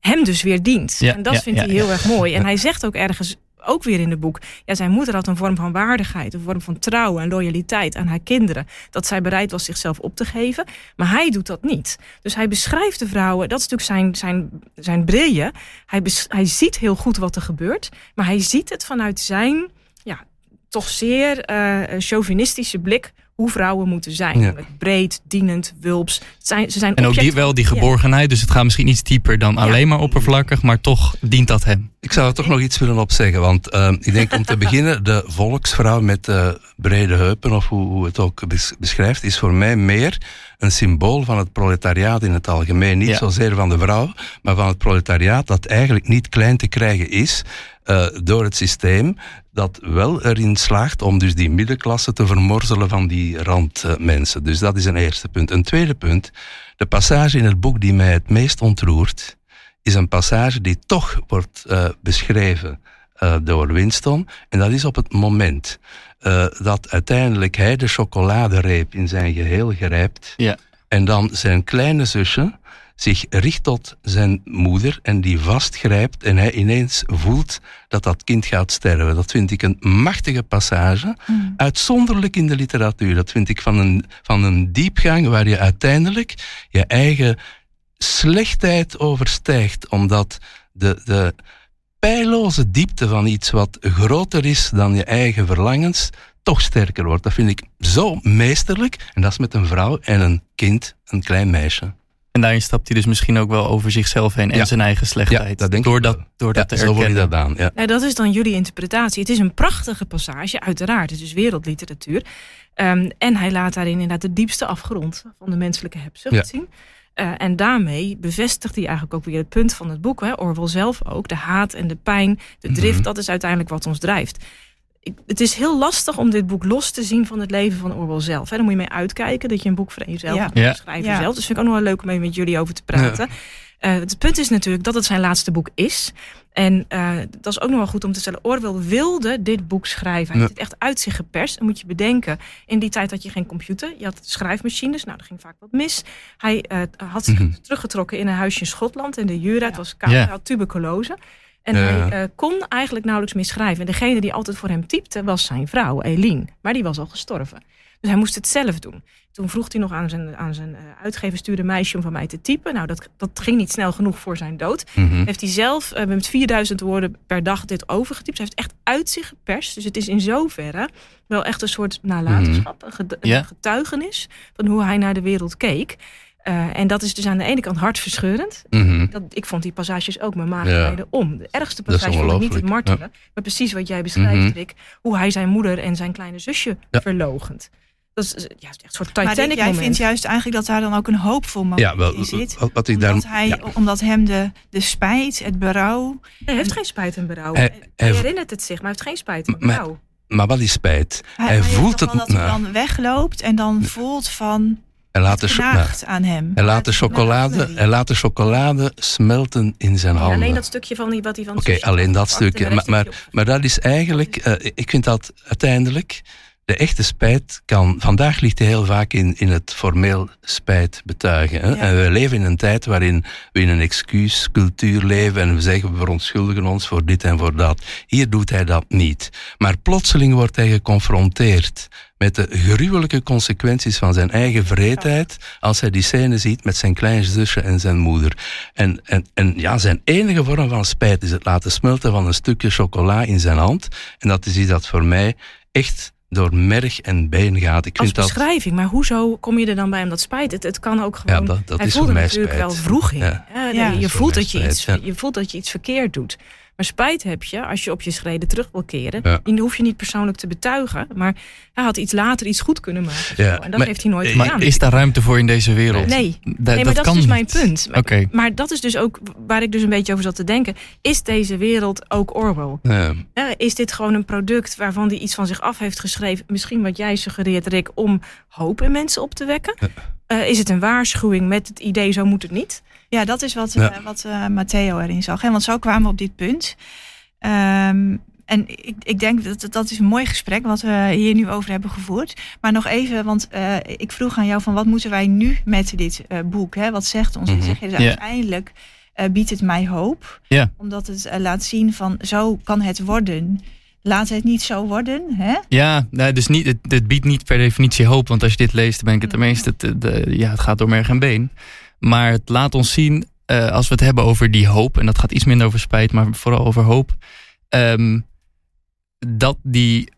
Hem dus weer dient. Ja, en dat ja, vindt ja, hij heel erg mooi. En hij zegt ook ergens ook weer in het boek. Ja, zijn moeder had een vorm van waardigheid, een vorm van trouw en loyaliteit aan haar kinderen. Dat zij bereid was zichzelf op te geven. Maar hij doet dat niet. Dus hij beschrijft de vrouwen, dat is natuurlijk zijn, zijn, zijn brille. Hij, hij ziet heel goed wat er gebeurt, maar hij ziet het vanuit zijn, ja, toch zeer eh chauvinistische blik hoe vrouwen moeten zijn. Ja. Breed, dienend, wulps. Het Zijn, ze zijn En ook die, wel die Ja. geborgenheid, dus het gaat misschien iets dieper dan Ja. alleen maar oppervlakkig, maar toch dient dat hem. Ik zou er toch nog iets willen op zeggen. Want eh, ik denk om te beginnen, de volksvrouw met de brede heupen, of hoe, hoe het ook bes- beschrijft, is voor mij meer een symbool van het proletariaat in het algemeen. Niet Ja. zozeer van de vrouw, maar van het proletariaat dat eigenlijk niet klein te krijgen is eh, door het systeem dat wel erin slaagt om dus die middenklasse te vermorzelen van die randmensen. Dus dat is een eerste punt. Een tweede punt, de passage in het boek die mij het meest ontroert, is een passage die toch wordt uh, beschreven uh, door Winston. En dat is op het moment dat uiteindelijk hij de chocoladereep in zijn geheel grijpt. Ja. En dan zijn kleine zusje zich richt tot zijn moeder en die vastgrijpt en hij ineens voelt dat dat kind gaat sterven. Dat vind ik een machtige passage, mm. uitzonderlijk in de literatuur. Dat vind ik van een, van een diepgang waar je uiteindelijk je eigen slechtheid overstijgt, omdat de, de pijloze diepte van iets wat groter is dan je eigen verlangens, toch sterker wordt. Dat vind ik zo meesterlijk. En dat is met een vrouw en een kind, een klein meisje. En daarin stapt hij dus misschien ook wel over zichzelf heen en zijn eigen slechtheid. Ja, dat denk door ik dat, door dat te herkennen. dat aan. Ja. Nou, dat is dan jullie interpretatie. Het is een prachtige passage, uiteraard. Het is wereldliteratuur. Um, en hij laat daarin inderdaad de diepste afgrond van de menselijke hebzucht zien. Uh, en daarmee bevestigt hij eigenlijk ook weer het punt van het boek. Hè? Orwell zelf ook. De haat en de pijn, de drift, mm dat is uiteindelijk wat ons drijft ik, het is heel lastig om dit boek los te zien van het leven van Orwell zelf. Hè. Daar moet je mee uitkijken dat je een boek voor jezelf ja. schrijven ja. zelf. Dus vind ik ook nog wel leuk om mee met jullie over te praten. Uh, het punt is natuurlijk dat het zijn laatste boek is. En uh, dat is ook nog wel goed om te stellen. Orwell wilde dit boek schrijven. Hij heeft het echt uit zich geperst. En moet je bedenken, in die tijd had je geen computer. Je had schrijfmachines. Nou, er ging vaak wat mis. Hij uh, had zich mm teruggetrokken in een huisje in Schotland. In de Jura. Het was koud. Hij had tuberculose. En hij uh, kon eigenlijk nauwelijks meer schrijven. En degene die altijd voor hem typte was zijn vrouw, Eline. Maar die was al gestorven. Dus hij moest het zelf doen. Toen vroeg hij nog aan zijn, aan zijn uh, uitgever, stuurde meisje om van mij te typen. Nou, dat, dat ging niet snel genoeg voor zijn dood. Mm Heeft hij zelf uh, met 4000 woorden per dag dit overgetypt. Hij heeft echt uit zich geperst. Dus het is in zoverre wel echt een soort nalatenschap, mm -hmm. een getuigenis van hoe hij naar de wereld keek. Uh, en dat is dus aan de ene kant hartverscheurend. Mm -hmm. dat, ik vond die passages ook mijn maag ja. om. De ergste passage vond ik niet het martelen. Ja. Maar precies wat jij beschrijft, mm -hmm. Rick. Hoe hij zijn moeder en zijn kleine zusje ja. verlogent. Dat is ja, echt een soort Titanic maar jij vindt juist eigenlijk dat daar dan ook een hoopvol moment ja, wel, in zit. Wat, wat ik omdat, daar, hij, omdat hem de, de spijt, het berouw... Hij heeft geen spijt en berouw. Hij, hij, hij herinnert het zich, maar hij heeft geen spijt en berouw. Maar, maar wat is spijt? Hij, voelt het... Dat hij dan wegloopt en dan voelt van hij laat, de, nou, aan hem. Hij laat, de chocolade, hij laat de chocolade smelten in zijn handen. alleen dat stukje van die, wat hij van Oké, alleen dat stukje. Maar, maar, maar, dat is eigenlijk, uh, ik vind dat uiteindelijk de echte spijt kan. Vandaag ligt hij heel vaak in, in het formeel spijt betuigen. Hè? Ja. En we leven in een tijd waarin we in een excuuscultuur leven en we zeggen we verontschuldigen ons voor dit en voor dat. Hier doet hij dat niet. Maar plotseling wordt hij geconfronteerd met de gruwelijke consequenties van zijn eigen vreedheid als hij die scène ziet met zijn kleinzusje en zijn moeder. En, en, en ja, zijn enige vorm van spijt is het laten smelten van een stukje chocola in zijn hand. En dat is iets dat voor mij echt door merg en been gaat. Ik Als vind beschrijving, maar hoezo kom je er dan bij om dat spijt? Het, het kan ook gewoon. Ja, dat, dat hij is voelde voor mij natuurlijk spijt. wel vroeg in. Ja. Ja, nee, je, voelt dat je, iets, je voelt dat je iets verkeerd doet. Maar spijt heb je als je op je schreden terug wil keren. Ja. Die hoef je niet persoonlijk te betuigen. Maar hij had iets later iets goed kunnen maken. Ja. En dat maar- heeft hij nooit Maar gedaan. is daar ruimte voor in deze wereld? Nee, Da- nee maar dat, kan is dus mijn punt. Maar, maar dat is dus ook waar ik dus een beetje over zat te denken. Is deze wereld ook Orwell? Ja. Eh, is dit gewoon een product waarvan hij iets van zich af heeft geschreven? Misschien wat jij suggereert, Rick, om hoop in mensen op te wekken? Eh, is het een waarschuwing met het idee, zo moet het niet? Ja, dat is wat, Ja. eh, wat eh, Matteo erin zag. Hè? Want zo kwamen we op dit punt. Ehm, en ik, ik denk dat dat is een mooi gesprek wat we hier nu over hebben gevoerd. Maar nog even, want eh, ik vroeg aan jou van wat moeten wij nu met dit boek? Hè? Wat zegt ons? Zeg je, dus Ja. uiteindelijk biedt het mij hoop. Ja. Omdat het laat zien van zo kan het worden. Laat het niet zo worden. Hè? Ja, nou, dus niet, het, het biedt niet per definitie hoop. Want als je dit leest, dan ben ik het de, de- ja, het gaat door merg en been. Maar het laat ons zien, eh, als we het hebben over die hoop. En dat gaat iets minder over spijt, maar vooral over hoop. ehm, dat die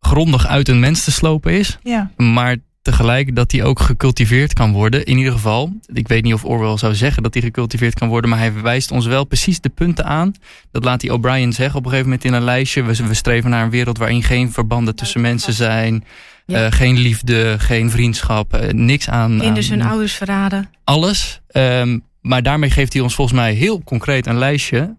grondig uit een mens te slopen is. Ja. Maar tegelijk dat die ook gecultiveerd kan worden. In ieder geval, ik weet niet of Orwell zou zeggen dat die gecultiveerd kan worden. Maar hij wijst ons wel precies de punten aan. Dat laat hij O'Brien zeggen op een gegeven moment in een lijstje. We, we streven naar een wereld waarin geen verbanden tussen mensen zijn. Ja. eh, geen liefde, geen vriendschap, eh, niks aan. Kinderen aan hun ouders verraden. alles. Ehm, maar daarmee geeft hij ons volgens mij heel concreet een lijstje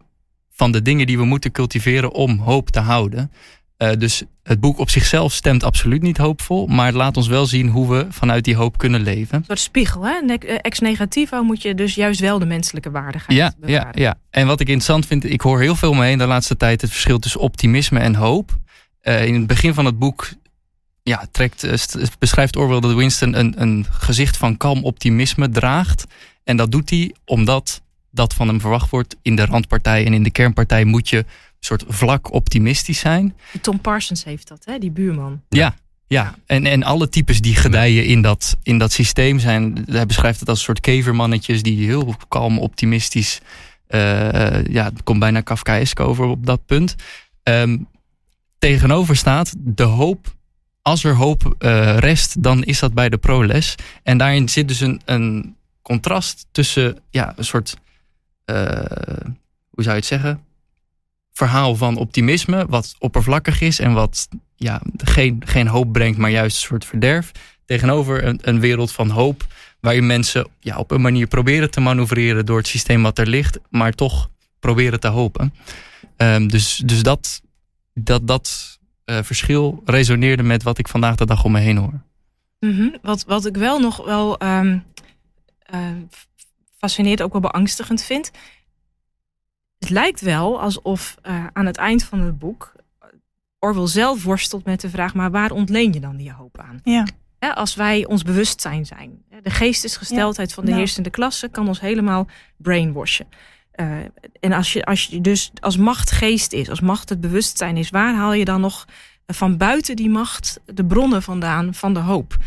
van de dingen die we moeten cultiveren om hoop te houden. Uh, dus het boek op zichzelf stemt absoluut niet hoopvol. Maar het laat ons wel zien hoe we vanuit die hoop kunnen leven. Een soort spiegel, hè? Eh, ex negativo moet je dus juist wel de menselijke waardigheid ja, Ja, ja, en wat ik interessant vind, ik hoor heel veel omheen de laatste tijd het verschil tussen optimisme en hoop. Uh, in het begin van het boek ja, trekt, beschrijft Orwell dat Winston een, een gezicht van kalm optimisme draagt. En dat doet hij omdat dat van hem verwacht wordt. In de randpartij en in de kernpartij moet je soort vlak optimistisch zijn. Tom Parsons heeft dat, hè? die buurman. Ja, ja. En, en alle types die gedijen in dat, in dat systeem zijn. Hij beschrijft het als een soort kevermannetjes die heel kalm, optimistisch. Uh, ja, het komt bijna Kafkaesk over op dat punt. Um, tegenover staat de hoop. Als er hoop uh, rest, dan is dat bij de proles. En daarin zit dus een, een contrast tussen ja, een soort. Uh, hoe zou je het zeggen? verhaal van optimisme, wat oppervlakkig is en wat ja, geen, geen hoop brengt, maar juist een soort verderf. Tegenover een, een wereld van hoop, waarin mensen ja, op een manier proberen te manoeuvreren door het systeem wat er ligt, maar toch proberen te hopen. Um, dus dus dat, dat, dat verschil resoneerde met wat ik vandaag de dag om me heen hoor. Mm -hmm. wat, wat ik wel nog wel um, uh, fascineert, ook wel beangstigend vind, het lijkt wel alsof uh, aan het eind van het boek Orwell zelf worstelt met de vraag: maar waar ontleen je dan die hoop aan? Ja. ja als wij ons bewustzijn zijn, de geestesgesteldheid van de nou. heersende klasse kan ons helemaal brainwashen. Uh, en als je, als je dus als macht geest is, als macht het bewustzijn is, waar haal je dan nog van buiten die macht de bronnen vandaan van de hoop?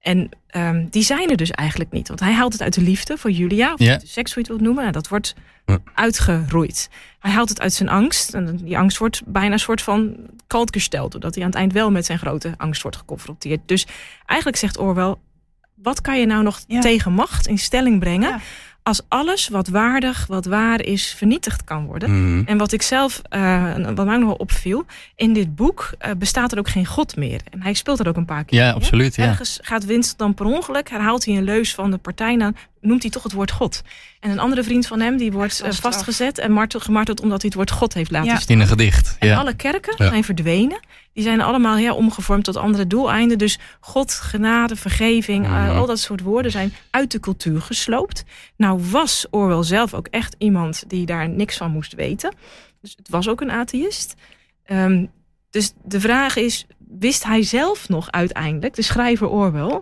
En um, die zijn er dus eigenlijk niet. Want hij haalt het uit de liefde voor Julia, of de seks hoe je het wilt noemen. En dat wordt uitgeroeid. Hij haalt het uit zijn angst. En die angst wordt bijna een soort van kalt gesteld. Doordat hij aan het eind wel met zijn grote angst wordt geconfronteerd. Dus eigenlijk zegt Orwell, wat kan je nou nog ja. tegen macht in stelling brengen... Ja als alles wat waardig, wat waar is, vernietigd kan worden. Mm. En wat ik zelf, uh, wat mij nog wel opviel, in dit boek uh, bestaat er ook geen God meer. En hij speelt er ook een paar keer. Ja, absoluut. Ja. Ergens gaat Winston dan per ongeluk, herhaalt hij een leus van de partij, dan noemt hij toch het woord God. En een andere vriend van hem, die wordt uh, vastgezet en martel, gemarteld omdat hij het woord God heeft laten ja. staan. In een gedicht. En alle kerken zijn verdwenen. Die zijn allemaal ja, omgevormd tot andere doeleinden. Dus God, genade, vergeving, mm. al dat soort woorden zijn uit de cultuur gesloopt. Nou was Orwell zelf ook echt iemand die daar niks van moest weten. Dus het was ook een atheïst. Um, dus de vraag is, wist hij zelf nog uiteindelijk, de schrijver Orwell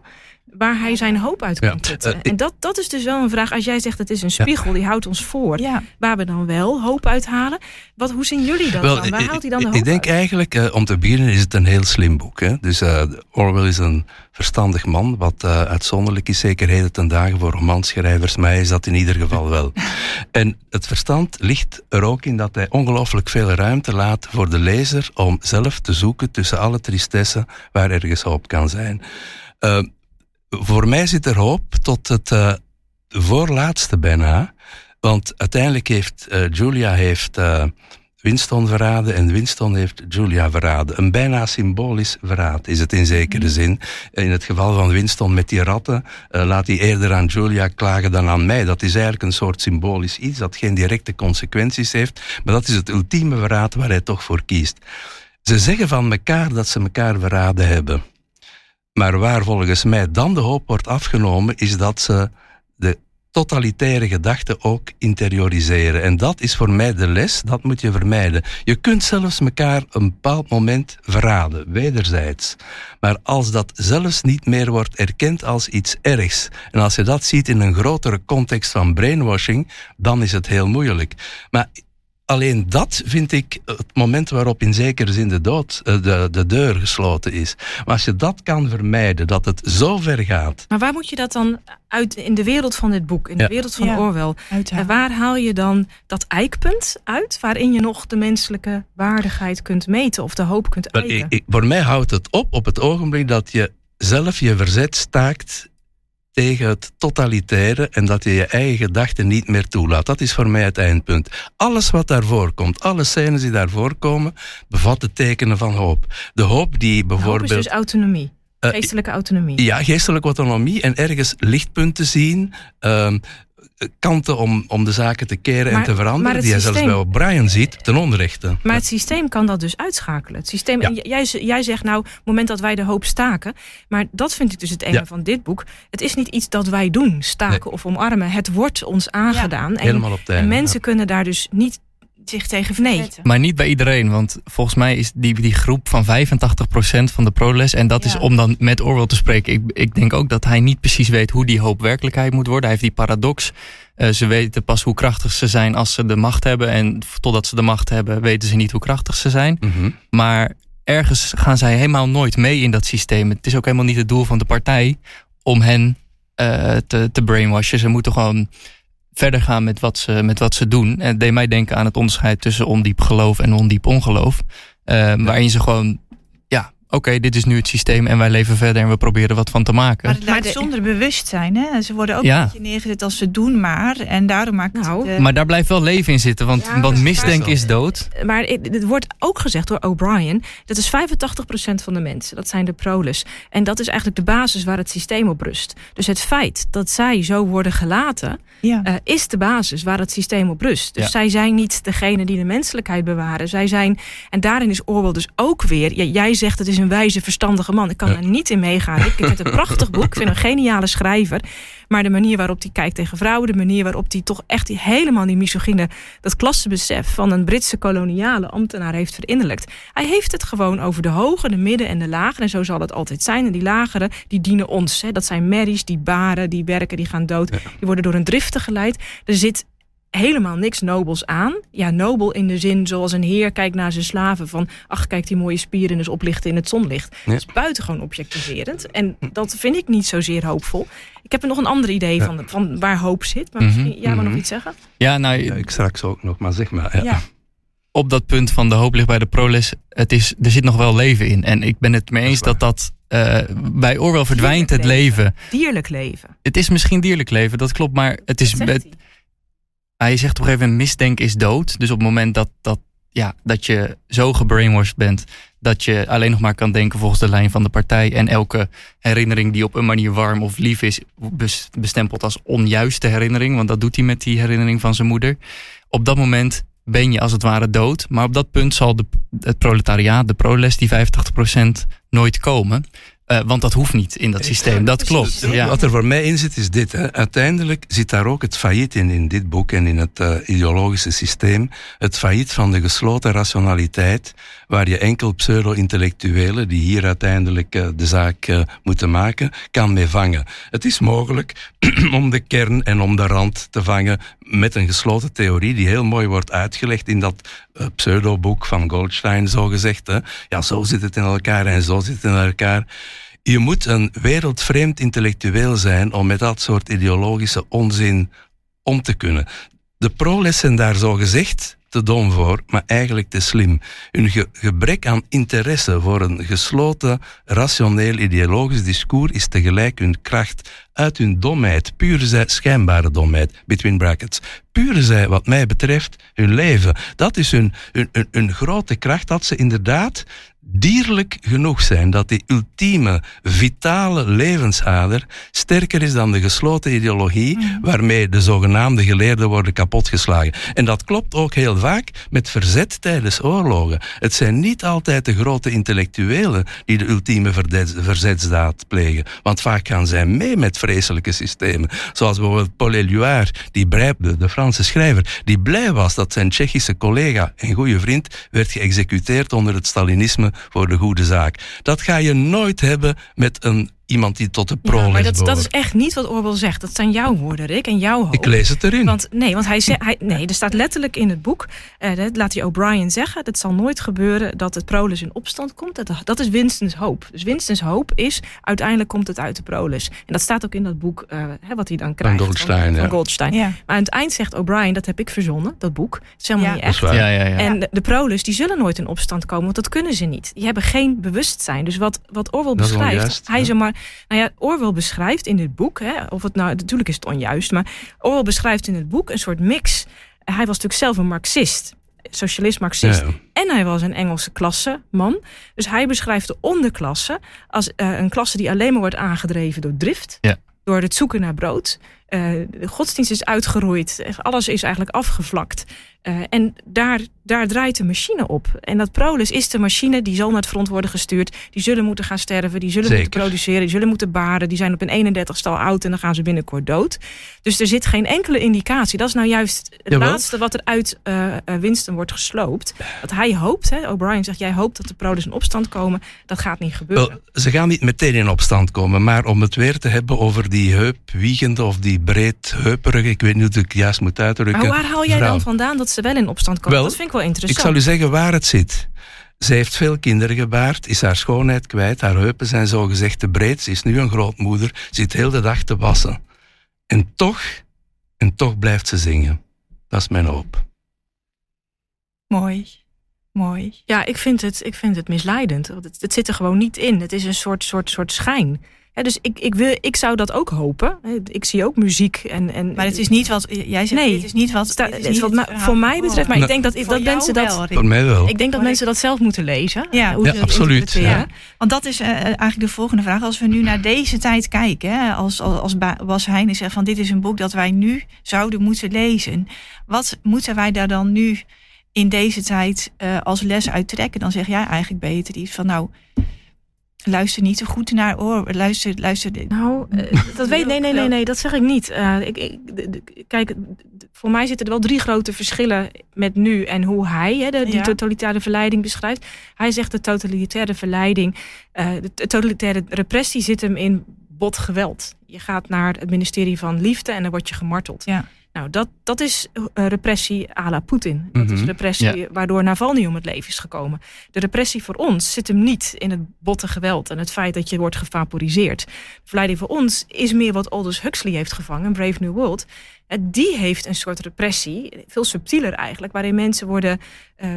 waar hij zijn hoop uit kan putten. Ja, en dat, dat is dus wel een vraag. Als jij zegt het is een spiegel, die houdt ons voor. Waar we dan wel hoop uithalen. Wat, hoe zien jullie dat dan? Waar haalt hij dan de hoop Ik denk eigenlijk, uh, om te beginnen is het een heel slim boek. Hè? Dus uh, Orwell is een verstandig man, wat uh, uitzonderlijk is, zeker heden ten dagen voor romanschrijvers. Mij is dat in ieder geval wel. en het verstand ligt er ook in dat hij ongelooflijk veel ruimte laat voor de lezer om zelf te zoeken tussen alle tristessen waar ergens hoop kan zijn voor mij zit er hoop tot het uh, voorlaatste bijna. Want uiteindelijk heeft uh, Julia heeft, uh, Winston verraden en Winston heeft Julia verraden. Een bijna symbolisch verraad is het in zekere mhm. zin. In het geval van Winston met die ratten laat hij eerder aan Julia klagen dan aan mij. Dat is eigenlijk een soort symbolisch iets dat geen directe consequenties heeft. Maar dat is het ultieme verraad waar hij toch voor kiest. Ze zeggen van elkaar dat ze elkaar verraden hebben. Maar waar volgens mij dan de hoop wordt afgenomen, is dat ze de totalitaire gedachten ook interioriseren. En dat is voor mij de les, dat moet je vermijden. Je kunt zelfs elkaar een bepaald moment verraden, wederzijds. Maar als dat zelfs niet meer wordt erkend als iets ergs, en als je dat ziet in een grotere context van brainwashing, dan is het heel moeilijk. Maar alleen dat vind ik het moment waarop in zekere zin de, dood, eh, de, de deur gesloten is. Maar als je dat kan vermijden, dat het zo ver gaat. Maar waar moet je dat dan uit in de wereld van dit boek, in de wereld van ja, Orwell? En waar haal je dan dat eikpunt uit waarin je nog de menselijke waardigheid kunt meten of de hoop kunt eiken? Ik, voor mij houdt het op op het ogenblik dat je zelf je verzet staakt tegen het totalitaire en dat je je eigen gedachten niet meer toelaat. Dat is voor mij het eindpunt. Alles wat daarvoor komt, alle scènes die daarvoor komen, bevatten tekenen van hoop. De hoop die bijvoorbeeld... Hoop is dus autonomie. Uh, geestelijke autonomie. Ja, geestelijke autonomie en ergens lichtpunten zien. Uh, kanten om, om de zaken te keren Maar- en te veranderen, die hij systeem- zelfs bij O'Brien ziet, ten onrechte. Maar het systeem kan dat dus uitschakelen. Het systeem, Ja. en jij, jij zegt nou, op het moment dat wij de hoop staken. Maar dat vind ik dus het enge Ja. van dit boek. Het is niet iets dat wij doen, staken of omarmen. Het wordt ons aangedaan. En, Helemaal op het en einde. mensen kunnen daar dus niet Zich tegen Nee. Maar niet bij iedereen, want volgens mij is die, die groep van 85% van de proles. En dat is om dan met Orwell te spreken. Ik, ik denk ook dat hij niet precies weet hoe die hoop werkelijkheid moet worden. Hij heeft die paradox. Eh, ze weten pas hoe krachtig ze zijn als ze de macht hebben. En totdat ze de macht hebben, weten ze niet hoe krachtig ze zijn. Mhm. Maar ergens gaan zij helemaal nooit mee in dat systeem. Het is ook helemaal niet het doel van de partij om hen eh, te, te brainwashen. Ze moeten gewoon verder gaan met wat ze, met wat ze doen. En het deed mij denken aan het onderscheid tussen ondiep geloof en ondiep ongeloof. Eh, Waarin ze gewoon, oké, dit is nu het systeem en wij leven verder en we proberen wat van te maken. Maar het Maar de- zonder bewustzijn. Hè? Ze worden ook Ja. een beetje neergezet als ze doen maar. En daarom maakt het Nou, de- Maar daar blijft wel leven in zitten, want, Ja, want misdenken is dood. Maar het wordt ook gezegd door O'Brien. Dat is 85% van de mensen. Dat zijn de proles. En dat is eigenlijk de basis waar het systeem op rust. Dus het feit dat zij zo worden gelaten. ja. eh, is de basis waar het systeem op rust. Dus Ja. zij zijn niet degene die de menselijkheid bewaren. Zij zijn, en daarin is Orwell dus ook weer. ja, jij zegt het is een wijze, verstandige man. Ik kan Ja. er niet in meegaan. Ik vind het een prachtig boek. Ik vind hem een geniale schrijver. Maar de manier waarop hij kijkt tegen vrouwen, de manier waarop hij toch echt die, helemaal die misogyne, dat klassebesef van een Britse koloniale ambtenaar heeft verinnerlijkt. Hij heeft het gewoon over de hoge, de midden en de lagere. En zo zal het altijd zijn. En die lagere, die dienen ons. Hè. Dat zijn merries, die baren, die werken, die gaan dood. Die worden door een driften geleid. Er zit helemaal niks nobels aan. Ja, nobel in de zin zoals een heer kijkt naar zijn slaven van... ach, kijk die mooie spieren dus oplichten in het zonlicht. Ja. Dat is buitengewoon objectiverend. En dat vind ik niet zozeer hoopvol. Ik heb er nog een ander idee Ja. van, van waar hoop zit. Maar Mhm, misschien, jij wil nog mhm. iets zeggen? Ja, nou, Ja, ik straks ook nog, maar zeg maar. Ja. Ja. op dat punt van de hoop ligt bij de proles. Het is, er zit nog wel leven in. En ik ben het mee eens Dat dat eh, bij Orwell verdwijnt Dierlijk het leven. Dierlijk leven. Het is misschien dierlijk leven, dat klopt. Maar het is met, hij. hij zegt op een gegeven moment misdenken is dood. Dus op het moment dat, dat, ja, dat je zo gebrainwashed bent... dat je alleen nog maar kan denken volgens de lijn van de partij... en elke herinnering die op een manier warm of lief is... bes- bestempeld als onjuiste herinnering. Want dat doet hij met die herinnering van zijn moeder. Op dat moment ben je als het ware dood. Maar op dat punt zal de, het proletariaat, de proles, die 85% nooit komen... Eh, want dat hoeft niet in dat systeem. Dat klopt. Ja. Wat er voor mij in zit, is dit. Hè. Uiteindelijk zit daar ook het failliet in, in dit boek en in het eh, ideologische systeem. Het failliet van de gesloten rationaliteit, waar je enkel pseudo-intellectuelen, die hier uiteindelijk eh, de zaak eh, moeten maken, kan mee vangen. Het is mogelijk om de kern en om de rand te vangen met een gesloten theorie, die heel mooi wordt uitgelegd in dat eh, pseudo-boek van Goldstein, zo gezegd. Ja, zo zit het in elkaar en zo zit het in elkaar. Je moet een wereldvreemd intellectueel zijn om met dat soort ideologische onzin om te kunnen. De proles zijn daar zo gezegd te dom voor, maar eigenlijk te slim. Hun ge- gebrek aan interesse voor een gesloten, rationeel ideologisch discours is tegelijk hun kracht uit hun domheid, pure zij, schijnbare domheid, between brackets. Pure zij, wat mij betreft, hun leven. Dat is hun, hun, hun, hun grote kracht, dat ze inderdaad dierlijk genoeg zijn. Dat die ultieme, vitale levensader sterker is dan de gesloten ideologie waarmee de zogenaamde geleerden worden kapotgeslagen. En dat klopt ook heel vaak met verzet tijdens oorlogen. Het zijn niet altijd de grote intellectuelen die de ultieme verzetsdaad plegen. Want vaak gaan zij mee met vreselijke systemen. Zoals bijvoorbeeld Paul Éluard, die blij, de, de Franse schrijver, die blij was dat zijn Tsjechische collega en goede vriend werd geëxecuteerd onder het Stalinisme voor de goede zaak. Dat ga je nooit hebben met een, iemand die tot de Ja, proles maar dat, dat is echt niet wat Orwell zegt. Dat zijn jouw woorden, Rick, en jouw hoop. Ik lees het erin. Want nee, want hij zegt, hij, nee, er staat letterlijk in het boek, eh, dat laat hij O'Brien zeggen, het zal nooit gebeuren dat het proles in opstand komt. Dat, dat is Winston's hoop. Dus Winston's hoop is, uiteindelijk komt het uit de proles. En dat staat ook in dat boek, eh, hè, wat hij dan krijgt. Goldstein, Van, ja. van Goldstein. Ja. Maar aan het eind zegt O'Brien, dat heb ik verzonnen, dat boek. Het is helemaal Ja. niet Dat is echt. Ja, ja, ja. En de, de proles die zullen nooit in opstand komen, want dat kunnen ze niet. Die hebben geen bewustzijn. Dus wat, wat Orwell Dat is beschrijft, hij ja. zeg maar, nou ja, Orwell beschrijft in dit boek, hè, of het nou, natuurlijk is het onjuist, maar Orwell beschrijft in het boek een soort mix. Hij was natuurlijk zelf een Marxist, socialist-Marxist. Ja. En hij was een Engelse klasseman. Dus hij beschrijft de onderklasse als eh, een klasse die alleen maar wordt aangedreven door drift. Ja. Door het zoeken naar brood. de godsdienst is uitgeroeid. Alles is eigenlijk afgevlakt. Uh, en daar, daar draait de machine op. En dat Prolus is de machine die zal naar het front worden gestuurd. Die zullen moeten gaan sterven, die zullen Zeker. moeten produceren, die zullen moeten baren. Die zijn op een 31ste al oud en dan gaan ze binnenkort dood. Dus er zit geen enkele indicatie. Dat is nou juist het Jawel. laatste wat er uit uh, Winston wordt gesloopt. Wat hij hoopt, O'Brien zegt, jij hoopt dat de Prolus in opstand komen. Dat gaat niet gebeuren. Wel, ze gaan niet meteen in opstand komen, maar om het weer te hebben over die heupwiegende of die breedheuperige, ik weet niet hoe ik het juist moet uitdrukken. Maar waar haal jij vrouw. dan vandaan dat ze wel in opstand komen? Wel, dat vind ik wel interessant. Ik zal u zeggen waar het zit. Ze heeft veel kinderen gebaard, is haar schoonheid kwijt, haar heupen zijn zogezegd te breed, ze is nu een grootmoeder, zit heel de dag te wassen. En toch, en toch blijft ze zingen. Dat is mijn hoop. Mooi. Mooi. Ja, ik vind het, ik vind het misleidend. Het, het zit er gewoon niet in. Het is een soort, soort, soort schijn. Dus ik, ik, wil, ik zou dat ook hopen. Hè, Ik zie ook muziek. En, en, Maar het is niet wat jij zegt. Nee. het is niet wat. Sta- dit is het is niet wat het voor mij betreft, maar ik denk dat, dat mensen dat. wel. Voor mij wel. Ik denk dat mensen dat zelf moeten lezen. Ja. hoe Ja, ze dat absoluut. Ja. Want dat is eh, eigenlijk de volgende vraag. Als we nu naar deze tijd kijken, hè, als, als, als Ba- Bas Heijnen zegt van dit is een boek dat wij nu zouden moeten lezen. Wat moeten wij daar dan nu in deze tijd eh, als les uit trekken? Dan zeg jij eigenlijk beter iets van nou, luister niet te goed naar oor. Luister, luister. Nou, eh, dat weet nee, nee, nee, nee, dat zeg ik niet. Eh, ik, ik, kijk, voor mij zitten er wel drie grote verschillen met nu en hoe hij hè, de, die Ja. totalitaire verleiding beschrijft. Hij zegt de totalitaire verleiding, eh, de totalitaire repressie zit hem in bot geweld. Je gaat naar het ministerie van Liefde en dan word je gemarteld. Ja. Nou, dat, dat is eh, repressie à la Poetin. Dat is Mhm. repressie waardoor Navalny om het leven is gekomen. De repressie voor ons zit hem niet in het botte geweld en het feit dat je wordt gevaporiseerd. De verleiding voor ons is meer wat Aldous Huxley heeft gevangen, Brave New World. Eh, Die heeft een soort repressie, veel subtieler eigenlijk, waarin mensen worden eh,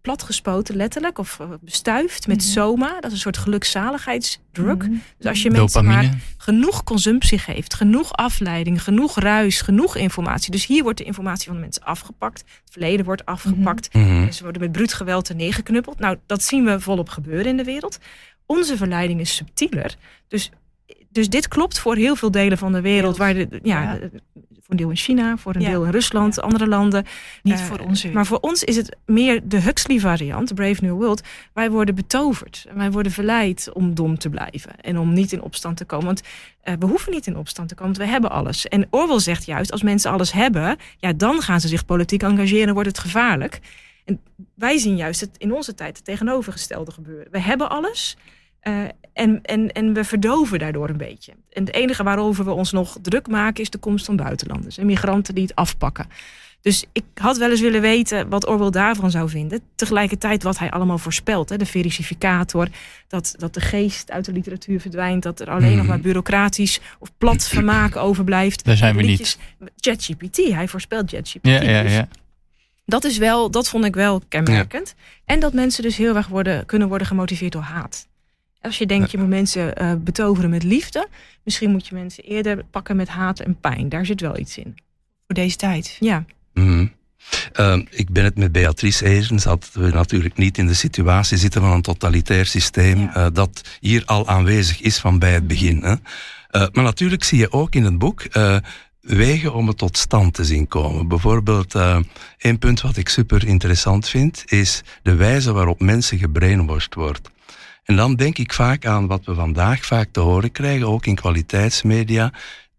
platgespoten, letterlijk, of bestuift met Mhm. soma. Dat is een soort gelukzaligheidsdruk. Mhm. Dus als je mensen Dopamine. maar genoeg consumptie geeft, genoeg afleiding, genoeg ruis, genoeg informatie. Dus hier wordt de informatie van de mensen afgepakt. Het verleden wordt afgepakt. Mhm. Mensen worden met bruut geweld neergeknuppeld. Nou, dat zien we volop gebeuren in de wereld. Onze verleiding is subtieler. Dus, dus dit klopt voor heel veel delen van de wereld. Waar de, ja, Ja. Voor een deel in China, voor een Ja. deel in Rusland, andere landen. Niet Eh, voor onze. Maar voor ons is het meer de Huxley variant, Brave New World. Wij worden betoverd. En wij worden verleid om dom te blijven. En om niet in opstand te komen. Want eh, we hoeven niet in opstand te komen, want we hebben alles. En Orwell zegt juist, als mensen alles hebben... ja, dan gaan ze zich politiek engageren en wordt het gevaarlijk. En wij zien juist het in onze tijd het tegenovergestelde gebeuren. We hebben alles... eh, en, en, en we verdoven daardoor een beetje. En het enige waarover we ons nog druk maken is de komst van buitenlanders en migranten die het afpakken. Dus ik had wel eens willen weten wat Orwell daarvan zou vinden. Tegelijkertijd wat hij allemaal voorspelt. Hè? De verificator, dat, dat de geest uit de literatuur verdwijnt. Dat er alleen nog Mhm. maar bureaucratisch of plat vermaak overblijft. Daar zijn we Liedjes- ChatGPT, hij voorspelt ChatGPT. Ja, ja, Dus ja. dat, is wel, dat vond ik wel kenmerkend. En dat mensen dus heel erg worden, kunnen worden gemotiveerd door haat. Als je denkt, je moet mensen eh, betoveren met liefde. Misschien moet je mensen eerder pakken met haat en pijn. Daar zit wel iets in. voor deze tijd. Ja, Mhm. Ehm, ik ben het met Beatrice eens dat we natuurlijk niet in de situatie zitten van een totalitair systeem Ja. eh, dat hier al aanwezig is van bij het begin. Hè. Eh, maar natuurlijk zie je ook in het boek eh, wegen om het tot stand te zien komen. Bijvoorbeeld, eh één punt wat ik super interessant vind, is de wijze waarop mensen gebrainwashed wordt. En dan denk ik vaak aan wat we vandaag vaak te horen krijgen, ook in kwaliteitsmedia.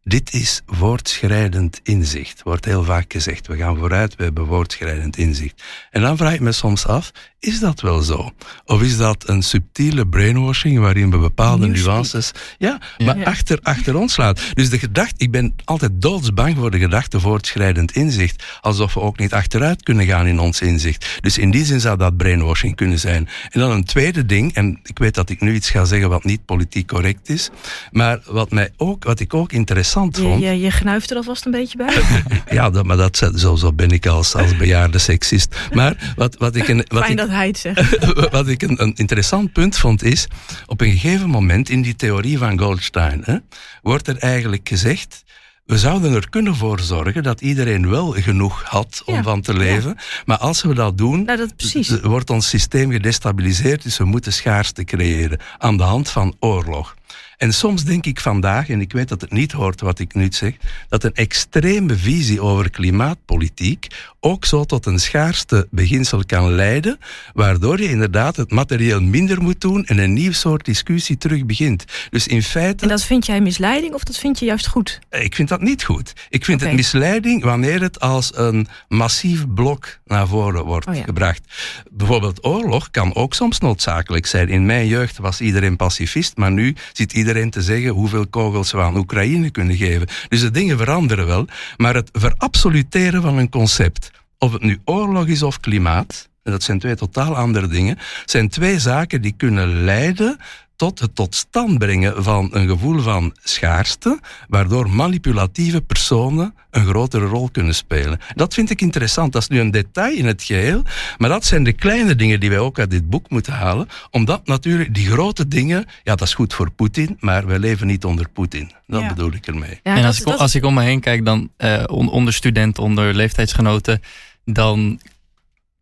Dit is voortschrijdend inzicht, wordt heel vaak gezegd. We gaan vooruit, we hebben voortschrijdend inzicht. En dan vraag ik me soms af, is dat wel zo? Of is dat een subtiele brainwashing waarin we bepaalde nuances ja, maar Ja. Achter, achter ons laat. Dus de gedachte, ik ben altijd doodsbang voor de gedachte voortschrijdend inzicht, alsof we ook niet achteruit kunnen gaan in ons inzicht. Dus in die zin zou dat brainwashing kunnen zijn. En dan een tweede ding, en ik weet dat ik nu iets ga zeggen wat niet politiek correct is, maar wat, mij ook, wat ik ook interessant je, vond. je, je gnuift er alvast een beetje bij. Ja, dat, maar dat, zo, zo ben ik als, als bejaarde seksist. Maar wat, wat ik, wat Fijn ik, dat zegt. wat ik een, een interessant punt vond is, op een gegeven moment in die theorie van Goldstein, hè, wordt er eigenlijk gezegd, we zouden er kunnen voor zorgen dat iedereen wel genoeg had om Ja, van te leven. Maar als we dat doen, Nou, dat wordt ons systeem gedestabiliseerd, dus we moeten schaarste creëren aan de hand van oorlog. En soms denk ik vandaag, en ik weet dat het niet hoort wat ik nu zeg, dat een extreme visie over klimaatpolitiek ook zo tot een schaarste beginsel kan leiden, waardoor je inderdaad het materieel minder moet doen en een nieuw soort discussie terug begint. Dus in feite. En dat vind jij misleiding of dat vind je juist goed? Ik vind dat niet goed. Ik vind het misleiding wanneer het als een massief blok naar voren wordt oh gebracht. Bijvoorbeeld oorlog kan ook soms noodzakelijk zijn. In mijn jeugd was iedereen pacifist, maar nu zit iedereen te zeggen hoeveel kogels we aan Oekraïne kunnen geven. Dus de dingen veranderen wel, maar het verabsoluteren van een concept, of het nu oorlog is of klimaat, en dat zijn twee totaal andere dingen, zijn twee zaken die kunnen leiden tot het tot stand brengen van een gevoel van schaarste, waardoor manipulatieve personen een grotere rol kunnen spelen. Dat vind ik interessant. Dat is nu een detail in het geheel, maar dat zijn de kleine dingen die wij ook uit dit boek moeten halen, omdat natuurlijk die grote dingen, ja, dat is goed voor Poetin, maar wij leven niet onder Poetin. Dat bedoel ik ermee. Ja, en als, ik, als ik om me heen kijk, dan uh, onder studenten, onder leeftijdsgenoten, dan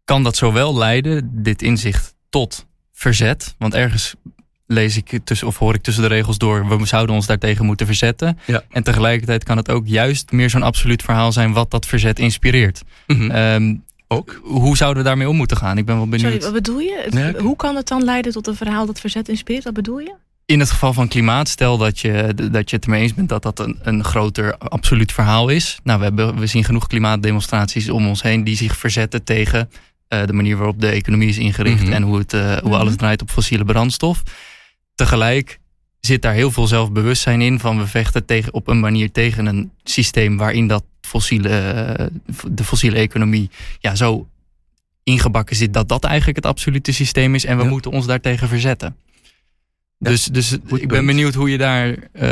kan dat zowel leiden, dit inzicht, tot verzet. Want ergens lees ik tussen, of hoor ik tussen de regels door, we zouden ons daartegen moeten verzetten. Ja. En tegelijkertijd kan het ook juist meer zo'n absoluut verhaal zijn wat dat verzet inspireert. Mm -hmm. ook. Hoe zouden we daarmee om moeten gaan? Ik ben wel benieuwd. Sorry, wat bedoel je? Hoe kan het dan leiden tot een verhaal dat verzet inspireert? Wat bedoel je? In het geval van klimaat, stel dat je, dat je het ermee eens bent dat dat een, een groter absoluut verhaal is. Nou, we, hebben, we zien genoeg klimaatdemonstraties om ons heen die zich verzetten tegen uh, de manier waarop de economie is ingericht mhm. en hoe, het, uh, hoe mhm. alles draait op fossiele brandstof tegelijk zit daar heel veel zelfbewustzijn in van we vechten tegen, op een manier tegen een systeem waarin dat fossiele, eh, de fossiele economie ja, zo ingebakken zit dat dat eigenlijk het absolute systeem is en we moeten ons daartegen verzetten. dus, dus ik ben benieuwd hoe je daar uh,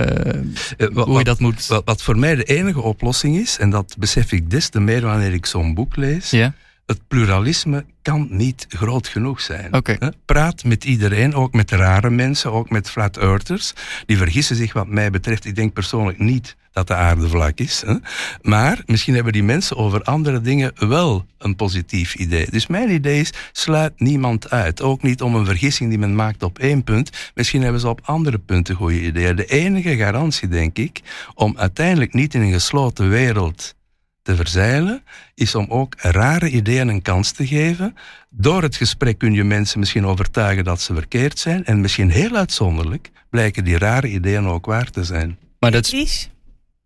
wat, hoe je dat moet. Wat, wat, voor mij de enige oplossing is, en dat besef ik des te meer wanneer ik zo'n boek lees, ja het pluralisme kan niet groot genoeg zijn. Okay. Praat met iedereen, ook met rare mensen, ook met flat earthers. Die vergissen zich wat mij betreft. Ik denk persoonlijk niet dat de aarde vlak is. Hè? Maar misschien hebben die mensen over andere dingen wel een positief idee. Dus mijn idee is, sluit niemand uit. Ook niet om een vergissing die men maakt op één punt. Misschien hebben ze op andere punten goede ideeën. De enige garantie, denk ik, om uiteindelijk niet in een gesloten wereld te verzeilen, is om ook rare ideeën een kans te geven. Door het gesprek kun je mensen misschien overtuigen dat ze verkeerd zijn. En misschien heel uitzonderlijk blijken die rare ideeën ook waar te zijn. Maar dat is.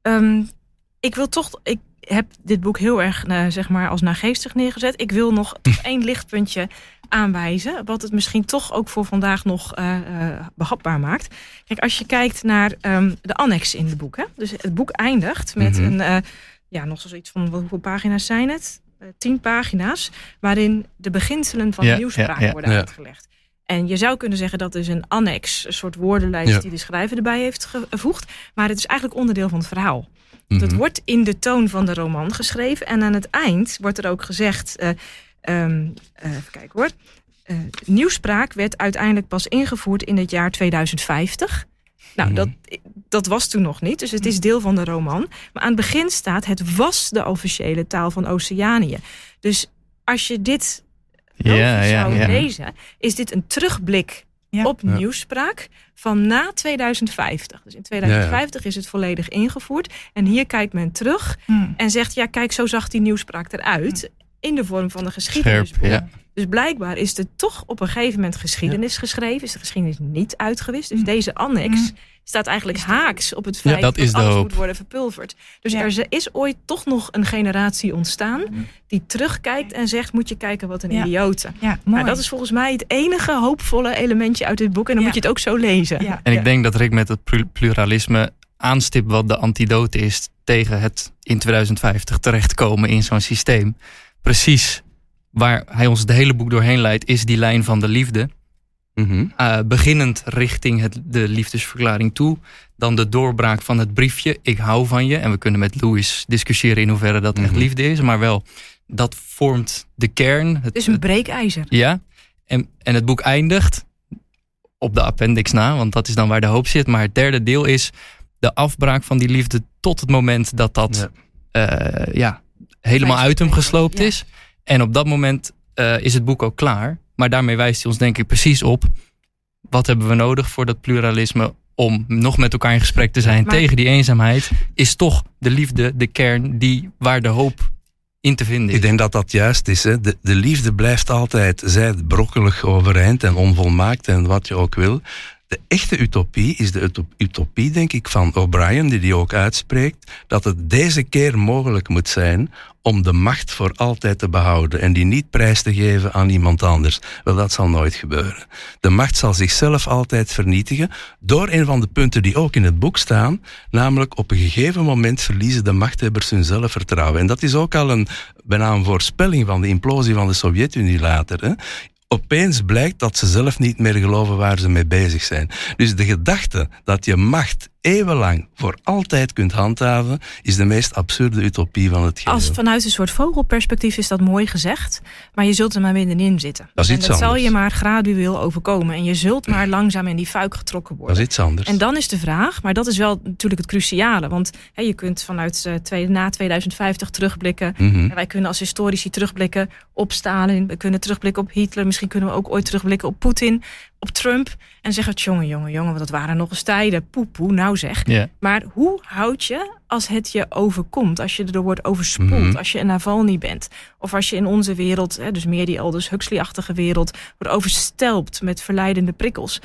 Um, ik wil toch. Ik heb dit boek heel erg uh, zeg maar als nageestig neergezet. Ik wil nog één lichtpuntje aanwijzen. Wat het misschien toch ook voor vandaag nog uh, uh, behapbaar maakt. Kijk, als je kijkt naar um, de annex in het boek. Hè? Dus het boek eindigt met mm -hmm. een ja, nog zoiets van hoeveel pagina's zijn het? Uh, tien pagina's, waarin de beginselen van de nieuwspraak worden uitgelegd. En je zou kunnen zeggen dat is een annex, een soort woordenlijst die de schrijver erbij heeft gevoegd. Maar het is eigenlijk onderdeel van het verhaal. Mm Het wordt in de toon van de roman geschreven. En aan het eind wordt er ook gezegd. Uh, um, uh, even kijken hoor. nieuwspraak werd uiteindelijk pas ingevoerd in het jaar 2050. Nou, mhm. dat, dat was toen nog niet, dus het is deel van de roman. Maar aan het begin staat, het was de officiële taal van Oceanië. Dus als je dit zou lezen, is dit een terugblik op nieuwspraak van na 2050. Dus in 2050 is het volledig ingevoerd. En hier kijkt men terug hmm. en zegt, ja kijk, zo zag die nieuwspraak eruit. In de vorm van een geschiedenis. Dus blijkbaar is er toch op een gegeven moment geschiedenis geschreven. Is de geschiedenis niet uitgewist. Dus mm. deze annex mm. staat eigenlijk haaks op het feit dat, alles moet worden verpulverd. Dus er is ooit toch nog een generatie ontstaan mm. die terugkijkt en zegt: moet je kijken wat een ja. idioten. Ja, nou, dat is volgens mij het enige hoopvolle elementje uit dit boek. En dan moet je het ook zo lezen. En ik denk dat Rick met het pluralisme aanstipt wat de antidote is tegen het in 2050 terechtkomen in zo'n systeem. Precies waar hij ons het hele boek doorheen leidt, is die lijn van de liefde. Mm beginnend richting het, de liefdesverklaring toe. Dan de doorbraak van het briefje, ik hou van je. En we kunnen met Louis discussiëren in hoeverre dat echt mhm. liefde is. Maar wel, dat vormt de kern. Het is een breekijzer. Ja, en, en het boek eindigt op de appendix na, want dat is dan waar de hoop zit. Maar het derde deel is de afbraak van die liefde tot het moment dat dat ja. Uh, ja helemaal uit hem gesloopt is. En op dat moment uh, is het boek ook klaar. Maar daarmee wijst hij ons denk ik precies op... wat hebben we nodig voor dat pluralisme om nog met elkaar in gesprek te zijn Maar- tegen die eenzaamheid, is toch de liefde de kern die, waar de hoop in te vinden is. Ik denk dat dat juist is. Hè. De, de liefde blijft altijd, zij het brokkelig overeind en onvolmaakt en wat je ook wil. De echte utopie is de uto- utopie, denk ik, van O'Brien, die die ook uitspreekt, dat het deze keer mogelijk moet zijn om de macht voor altijd te behouden en die niet prijs te geven aan iemand anders. Wel, dat zal nooit gebeuren. De macht zal zichzelf altijd vernietigen door een van de punten die ook in het boek staan, namelijk op een gegeven moment verliezen de machthebbers hun zelfvertrouwen. En dat is ook al een, bijna een voorspelling van de implosie van de Sovjet-Unie later. Hè? Opeens blijkt dat ze zelf niet meer geloven waar ze mee bezig zijn. Dus de gedachte dat je macht eeuwenlang voor altijd kunt handhaven, is de meest absurde utopie van het geheel. Als vanuit een soort vogelperspectief is dat mooi gezegd, maar je zult er maar middenin zitten. Dat is en iets dat zal anders. je maar gradueel overkomen en je zult maar langzaam in die fuik getrokken Dat worden. is iets anders. En dan is de vraag, maar dat is wel natuurlijk het cruciale. Want hè, je kunt vanuit twee, na 2050 terugblikken. Mhm. En wij kunnen als historici terugblikken op Stalin. We kunnen terugblikken op Hitler. Misschien kunnen we ook ooit terugblikken op Poetin, op Trump. En zeggen, jongen, jongen, jongen, want dat waren nog eens tijden. Poe, poe, nou zeg. Maar hoe houd je als het je overkomt? Als je erdoor wordt overspoeld? Mhm. Als je een Navalny bent? Of als je in onze wereld, hè, dus meer die Aldous Huxley-achtige wereld... wordt overstelpt met verleidende prikkels.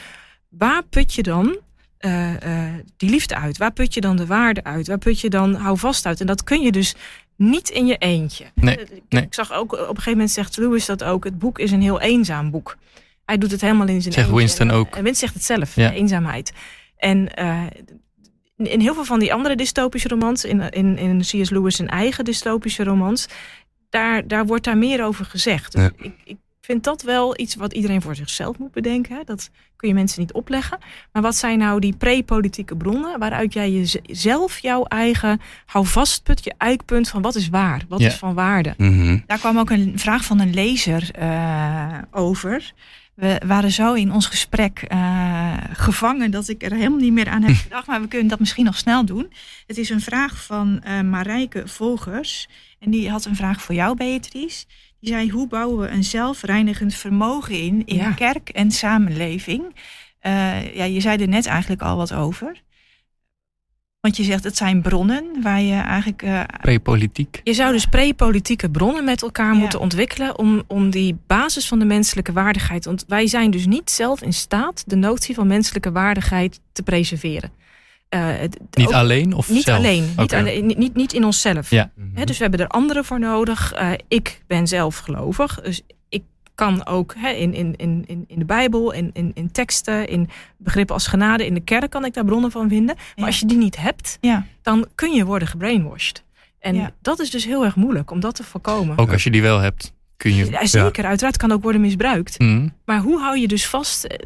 Waar put je dan eh, eh, die liefde uit? Waar put je dan de waarde uit? Waar put je dan hou vast uit? En dat kun je dus niet in je eentje. Nee, Eh, ik, nee. ik zag ook, op een gegeven moment zegt Lewis dat ook... het boek is een heel eenzaam boek. Hij doet het helemaal in zijn Zegt eentje. Winston En, ook. En Winston zegt het zelf, Ja. eenzaamheid. En eh, in in heel veel van die andere dystopische romans... in, in, in C.S. Lewis zijn eigen dystopische romans... daar, daar wordt daar meer over gezegd. Dus Ja. ik, ik vind dat wel iets wat iedereen voor zichzelf moet bedenken. Hè. Dat kun je mensen niet opleggen. Maar wat zijn nou die pre-politieke bronnen... waaruit jij jezelf jouw eigen houvastpunt, je eikpunt... van wat is waar, wat Ja. is van waarde? Mhm. Daar kwam ook een vraag van een lezer eh, over. We waren zo in ons gesprek eh, gevangen dat ik er helemaal niet meer aan heb gedacht. Maar we kunnen dat misschien nog snel doen. Het is een vraag van eh Marijke Volgers. En die had een vraag voor jou, Beatrice. Die zei, hoe bouwen we een zelfreinigend vermogen in in Ja. kerk en samenleving? Eh, ja, je zei er net eigenlijk al wat over. Want je zegt, het zijn bronnen waar je eigenlijk... eh, Pre-politiek. Je zou dus pre-politieke bronnen met elkaar Ja. moeten ontwikkelen om, om die basis van de menselijke waardigheid. Want wij zijn dus niet zelf in staat de notie van menselijke waardigheid te preserveren. Eh, Niet ook- alleen of niet zelf? alleen, niet, alleen niet, niet, niet in onszelf. Ja. Hè, dus we hebben er anderen voor nodig. Eh, ik ben zelf gelovig, dus ik kan ook hè, in, in, in, in in de Bijbel, in, in, in teksten, in begrippen als genade, in de kerk kan ik daar bronnen van vinden. Maar Ja. als je die niet hebt, ja. dan kun je worden gebrainwashed. En Ja. dat is dus heel erg moeilijk om dat te voorkomen. Ook als je die wel hebt, kun je... Ja, zeker, uiteraard kan ook worden misbruikt. Mhm. Maar hoe hou je dus vast? eh,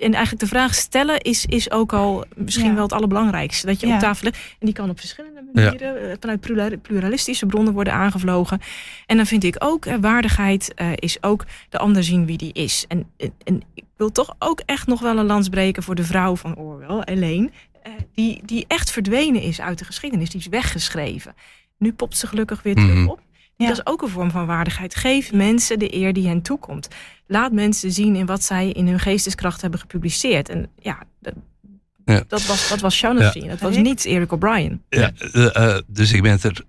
En eigenlijk de vraag stellen is, is ook al misschien Ja. wel het allerbelangrijkste. Dat je Ja. op tafel legt. En die kan op verschillende manieren eh, vanuit plura- pluralistische bronnen worden aangevlogen. En dan vind ik ook, eh, waardigheid eh, is ook de ander zien wie die is. En, en, en ik wil toch ook echt nog wel een lans breken voor de vrouw van Orwell, Elaine. eh, die, die echt verdwenen is uit de geschiedenis. Die is weggeschreven. Nu popt ze gelukkig weer terug Mhm. op. Dat is ook een vorm van waardigheid. Geef mensen de eer die hen toekomt. Laat mensen zien in wat zij in hun geesteskracht hebben gepubliceerd. En ja, Ja. dat was, dat was Shaughnessy. Dat was niet Eric O'Brien. Ja, eh, eh, dus ik ben het er.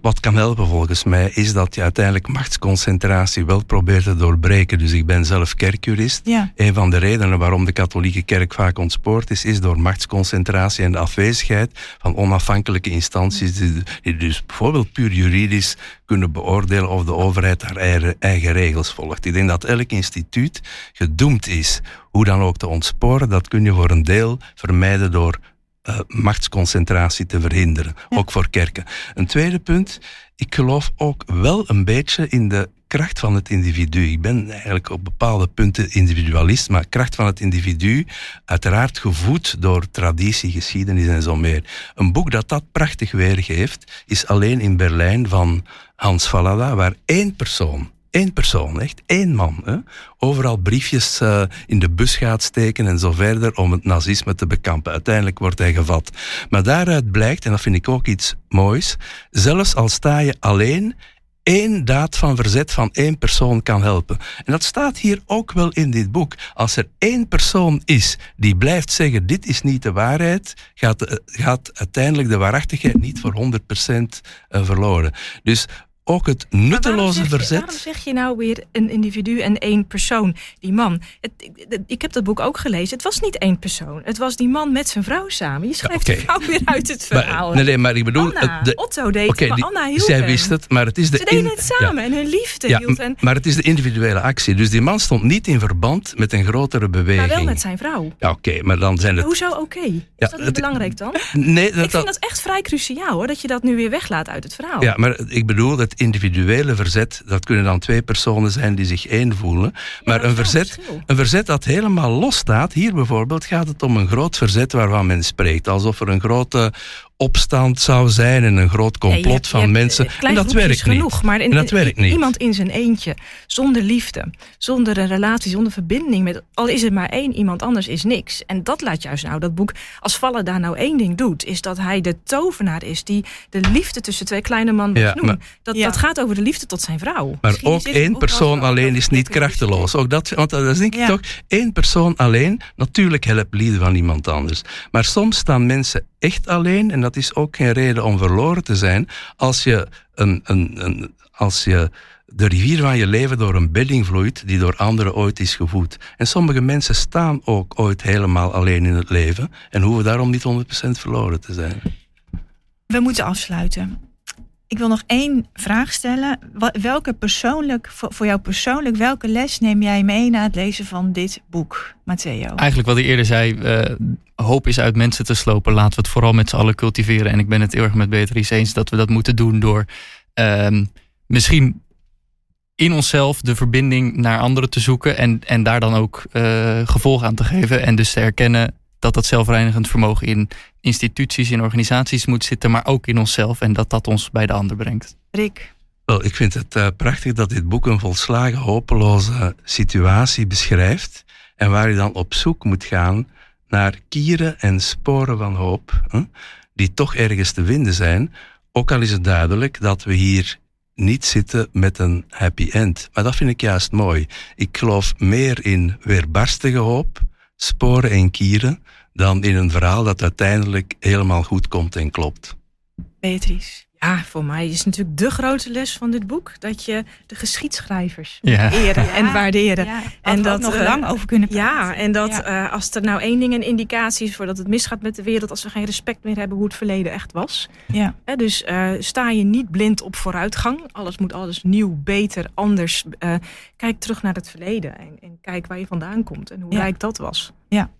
Wat kan helpen volgens mij is dat je uiteindelijk machtsconcentratie wel probeert te doorbreken. Dus ik ben zelf kerkjurist. Ja, Een van de redenen waarom de katholieke kerk vaak ontspoord is, is door machtsconcentratie en de afwezigheid van onafhankelijke instanties die, die dus bijvoorbeeld puur juridisch kunnen beoordelen of de overheid haar eigen, eigen regels volgt. Ik denk dat elk instituut gedoemd is hoe dan ook te ontsporen. Dat kun je voor een deel vermijden door eh, machtsconcentratie te verhinderen, ook voor kerken. Een tweede punt, ik geloof ook wel een beetje in de kracht van het individu. Ik ben eigenlijk op bepaalde punten individualist, maar kracht van het individu, uiteraard gevoed door traditie, geschiedenis en zo meer. Een boek dat dat prachtig weergeeft, is alleen in Berlijn van Hans Fallada, waar één persoon Eén persoon, echt één man. Hè? Overal briefjes eh, in de bus gaat steken en zo verder om het nazisme te bekampen. Uiteindelijk wordt hij gevat. Maar daaruit blijkt, en dat vind ik ook iets moois, zelfs al sta je alleen één daad van verzet van één persoon kan helpen. En dat staat hier ook wel in dit boek. Als er één persoon is die blijft zeggen: dit is niet de waarheid, gaat, eh, gaat uiteindelijk de waarachtigheid niet voor 100% eh, verloren. Dus ook het nutteloze verzet. waarom zeg je nou weer een individu en één persoon? Die man. Het, ik heb dat boek ook gelezen. Het was niet één persoon. Het was die man met zijn vrouw samen. Je schrijft ja, okay. de vrouw weer uit het verhaal. Maar, nee, nee, maar ik bedoel... Anna, de, Otto deed okay, Anna hielp Zij wist het, maar het is de... Ze deden het samen en hun liefde ja, hield. Maar het is de individuele actie. Dus die man stond niet in verband met een grotere beweging. Maar wel met zijn vrouw. Ja, oké, maar dan zijn het... Hoezo oké? Is dat niet het, belangrijk dan? Nee, dat, ik vind dat echt vrij cruciaal hoor, dat je dat nu weer weglaat uit het verhaal. Ja, maar ik bedoel het individuele verzet, dat kunnen dan twee personen zijn die zich één voelen. Maar een, verzet, een verzet dat helemaal los staat, hier bijvoorbeeld gaat het om een groot verzet waarvan men spreekt. Alsof er een grote opstand zou zijn en een groot complot van mensen. En dat werkt genoeg, niet. Maar in, dat werkt niet. iemand in zijn eentje, zonder liefde, zonder een relatie, zonder verbinding met, al is het maar één iemand anders, is niks. En dat laat juist nou dat boek, als Vallen daar nou één ding doet, is dat hij de tovenaar is die de liefde tussen twee kleine mannen ja, noemt. Dat, dat gaat over de liefde tot zijn vrouw. Maar ook één persoon alleen is niet krachteloos. Ook dat, want dat is denk ik toch, één persoon alleen, natuurlijk helpt liefde van iemand anders. Maar soms staan mensen echt alleen en dat is ook geen reden om verloren te zijn als je, een, een, een, als je de rivier van je leven door een bedding vloeit die door anderen ooit is gevoed. En sommige mensen staan ook ooit helemaal alleen in het leven en hoeven daarom niet 100% verloren te zijn. We moeten afsluiten. Ik wil nog één vraag stellen. Welke persoonlijk, voor jou persoonlijk, welke les neem jij mee na het lezen van dit boek, Matteo? Eigenlijk wat ik eerder zei, uh, hoop is uit mensen te slopen. Laten we het vooral met z'n allen cultiveren. En ik ben het heel erg met Beatrice eens dat we dat moeten doen door uh, misschien in onszelf de verbinding naar anderen te zoeken en, en daar dan ook uh, gevolg aan te geven. En dus te erkennen dat dat zelfreinigend vermogen in instituties, in organisaties moet zitten, maar ook in onszelf en dat dat ons bij de ander brengt. Rick. Wel, ik vind het uh, prachtig dat dit boek een volslagen hopeloze situatie beschrijft en waar je dan op zoek moet gaan naar kieren en sporen van hoop, hè, die toch ergens te vinden zijn, ook al is het duidelijk dat we hier niet zitten met een happy end. Maar dat vind ik juist mooi. Ik geloof meer in weerbarstige hoop, sporen en kieren, dan in een verhaal dat uiteindelijk helemaal goed komt en klopt. Beatrice. Ja, voor mij is natuurlijk de grote les van dit boek dat je de geschiedschrijvers ja. eren en waarderen. Ja, en dat nog uh, lang over kunnen praten. Ja, en dat uh, als er nou één ding een indicatie is voor dat het misgaat met de wereld, als we geen respect meer hebben hoe het verleden echt was. Ja. Uh, dus sta je niet blind op vooruitgang. Alles moet alles nieuw, beter, anders. kijk terug naar het verleden en, en, kijk waar je vandaan komt en hoe rijk dat was. Ja.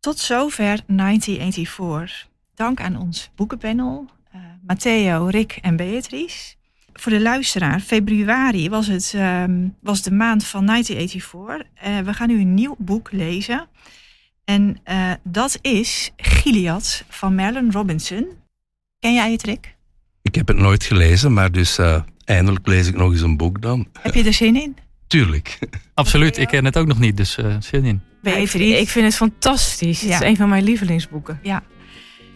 Tot zover 1984. Dank aan ons boekenpanel. Matteo, Rick en Beatrice. Voor de luisteraar, februari was, het, um, was de maand van 1984. Uh, we gaan nu een nieuw boek lezen. En uh, dat is Gilead van Marilyn Robinson. Ken jij het, Rick? Ik heb het nooit gelezen, maar dus eindelijk lees ik nog eens een boek dan. Heb je er zin in? Tuurlijk. Absoluut, ik ken het ook nog niet, dus zin in. Beatrice. Ik vind het fantastisch. Ja. Het is een van mijn lievelingsboeken. Ja,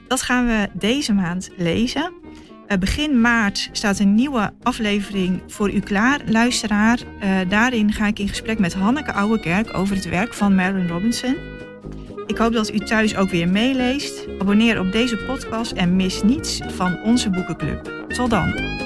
dat gaan we deze maand lezen. Uh, begin maart staat een nieuwe aflevering voor u klaar, luisteraar. Uh, daarin ga ik in gesprek met Hanneke Ouwekerk over het werk van Marilyn Robinson. Ik hoop dat u thuis ook weer meeleest. Abonneer op deze podcast en mis niets van onze boekenclub. Tot dan.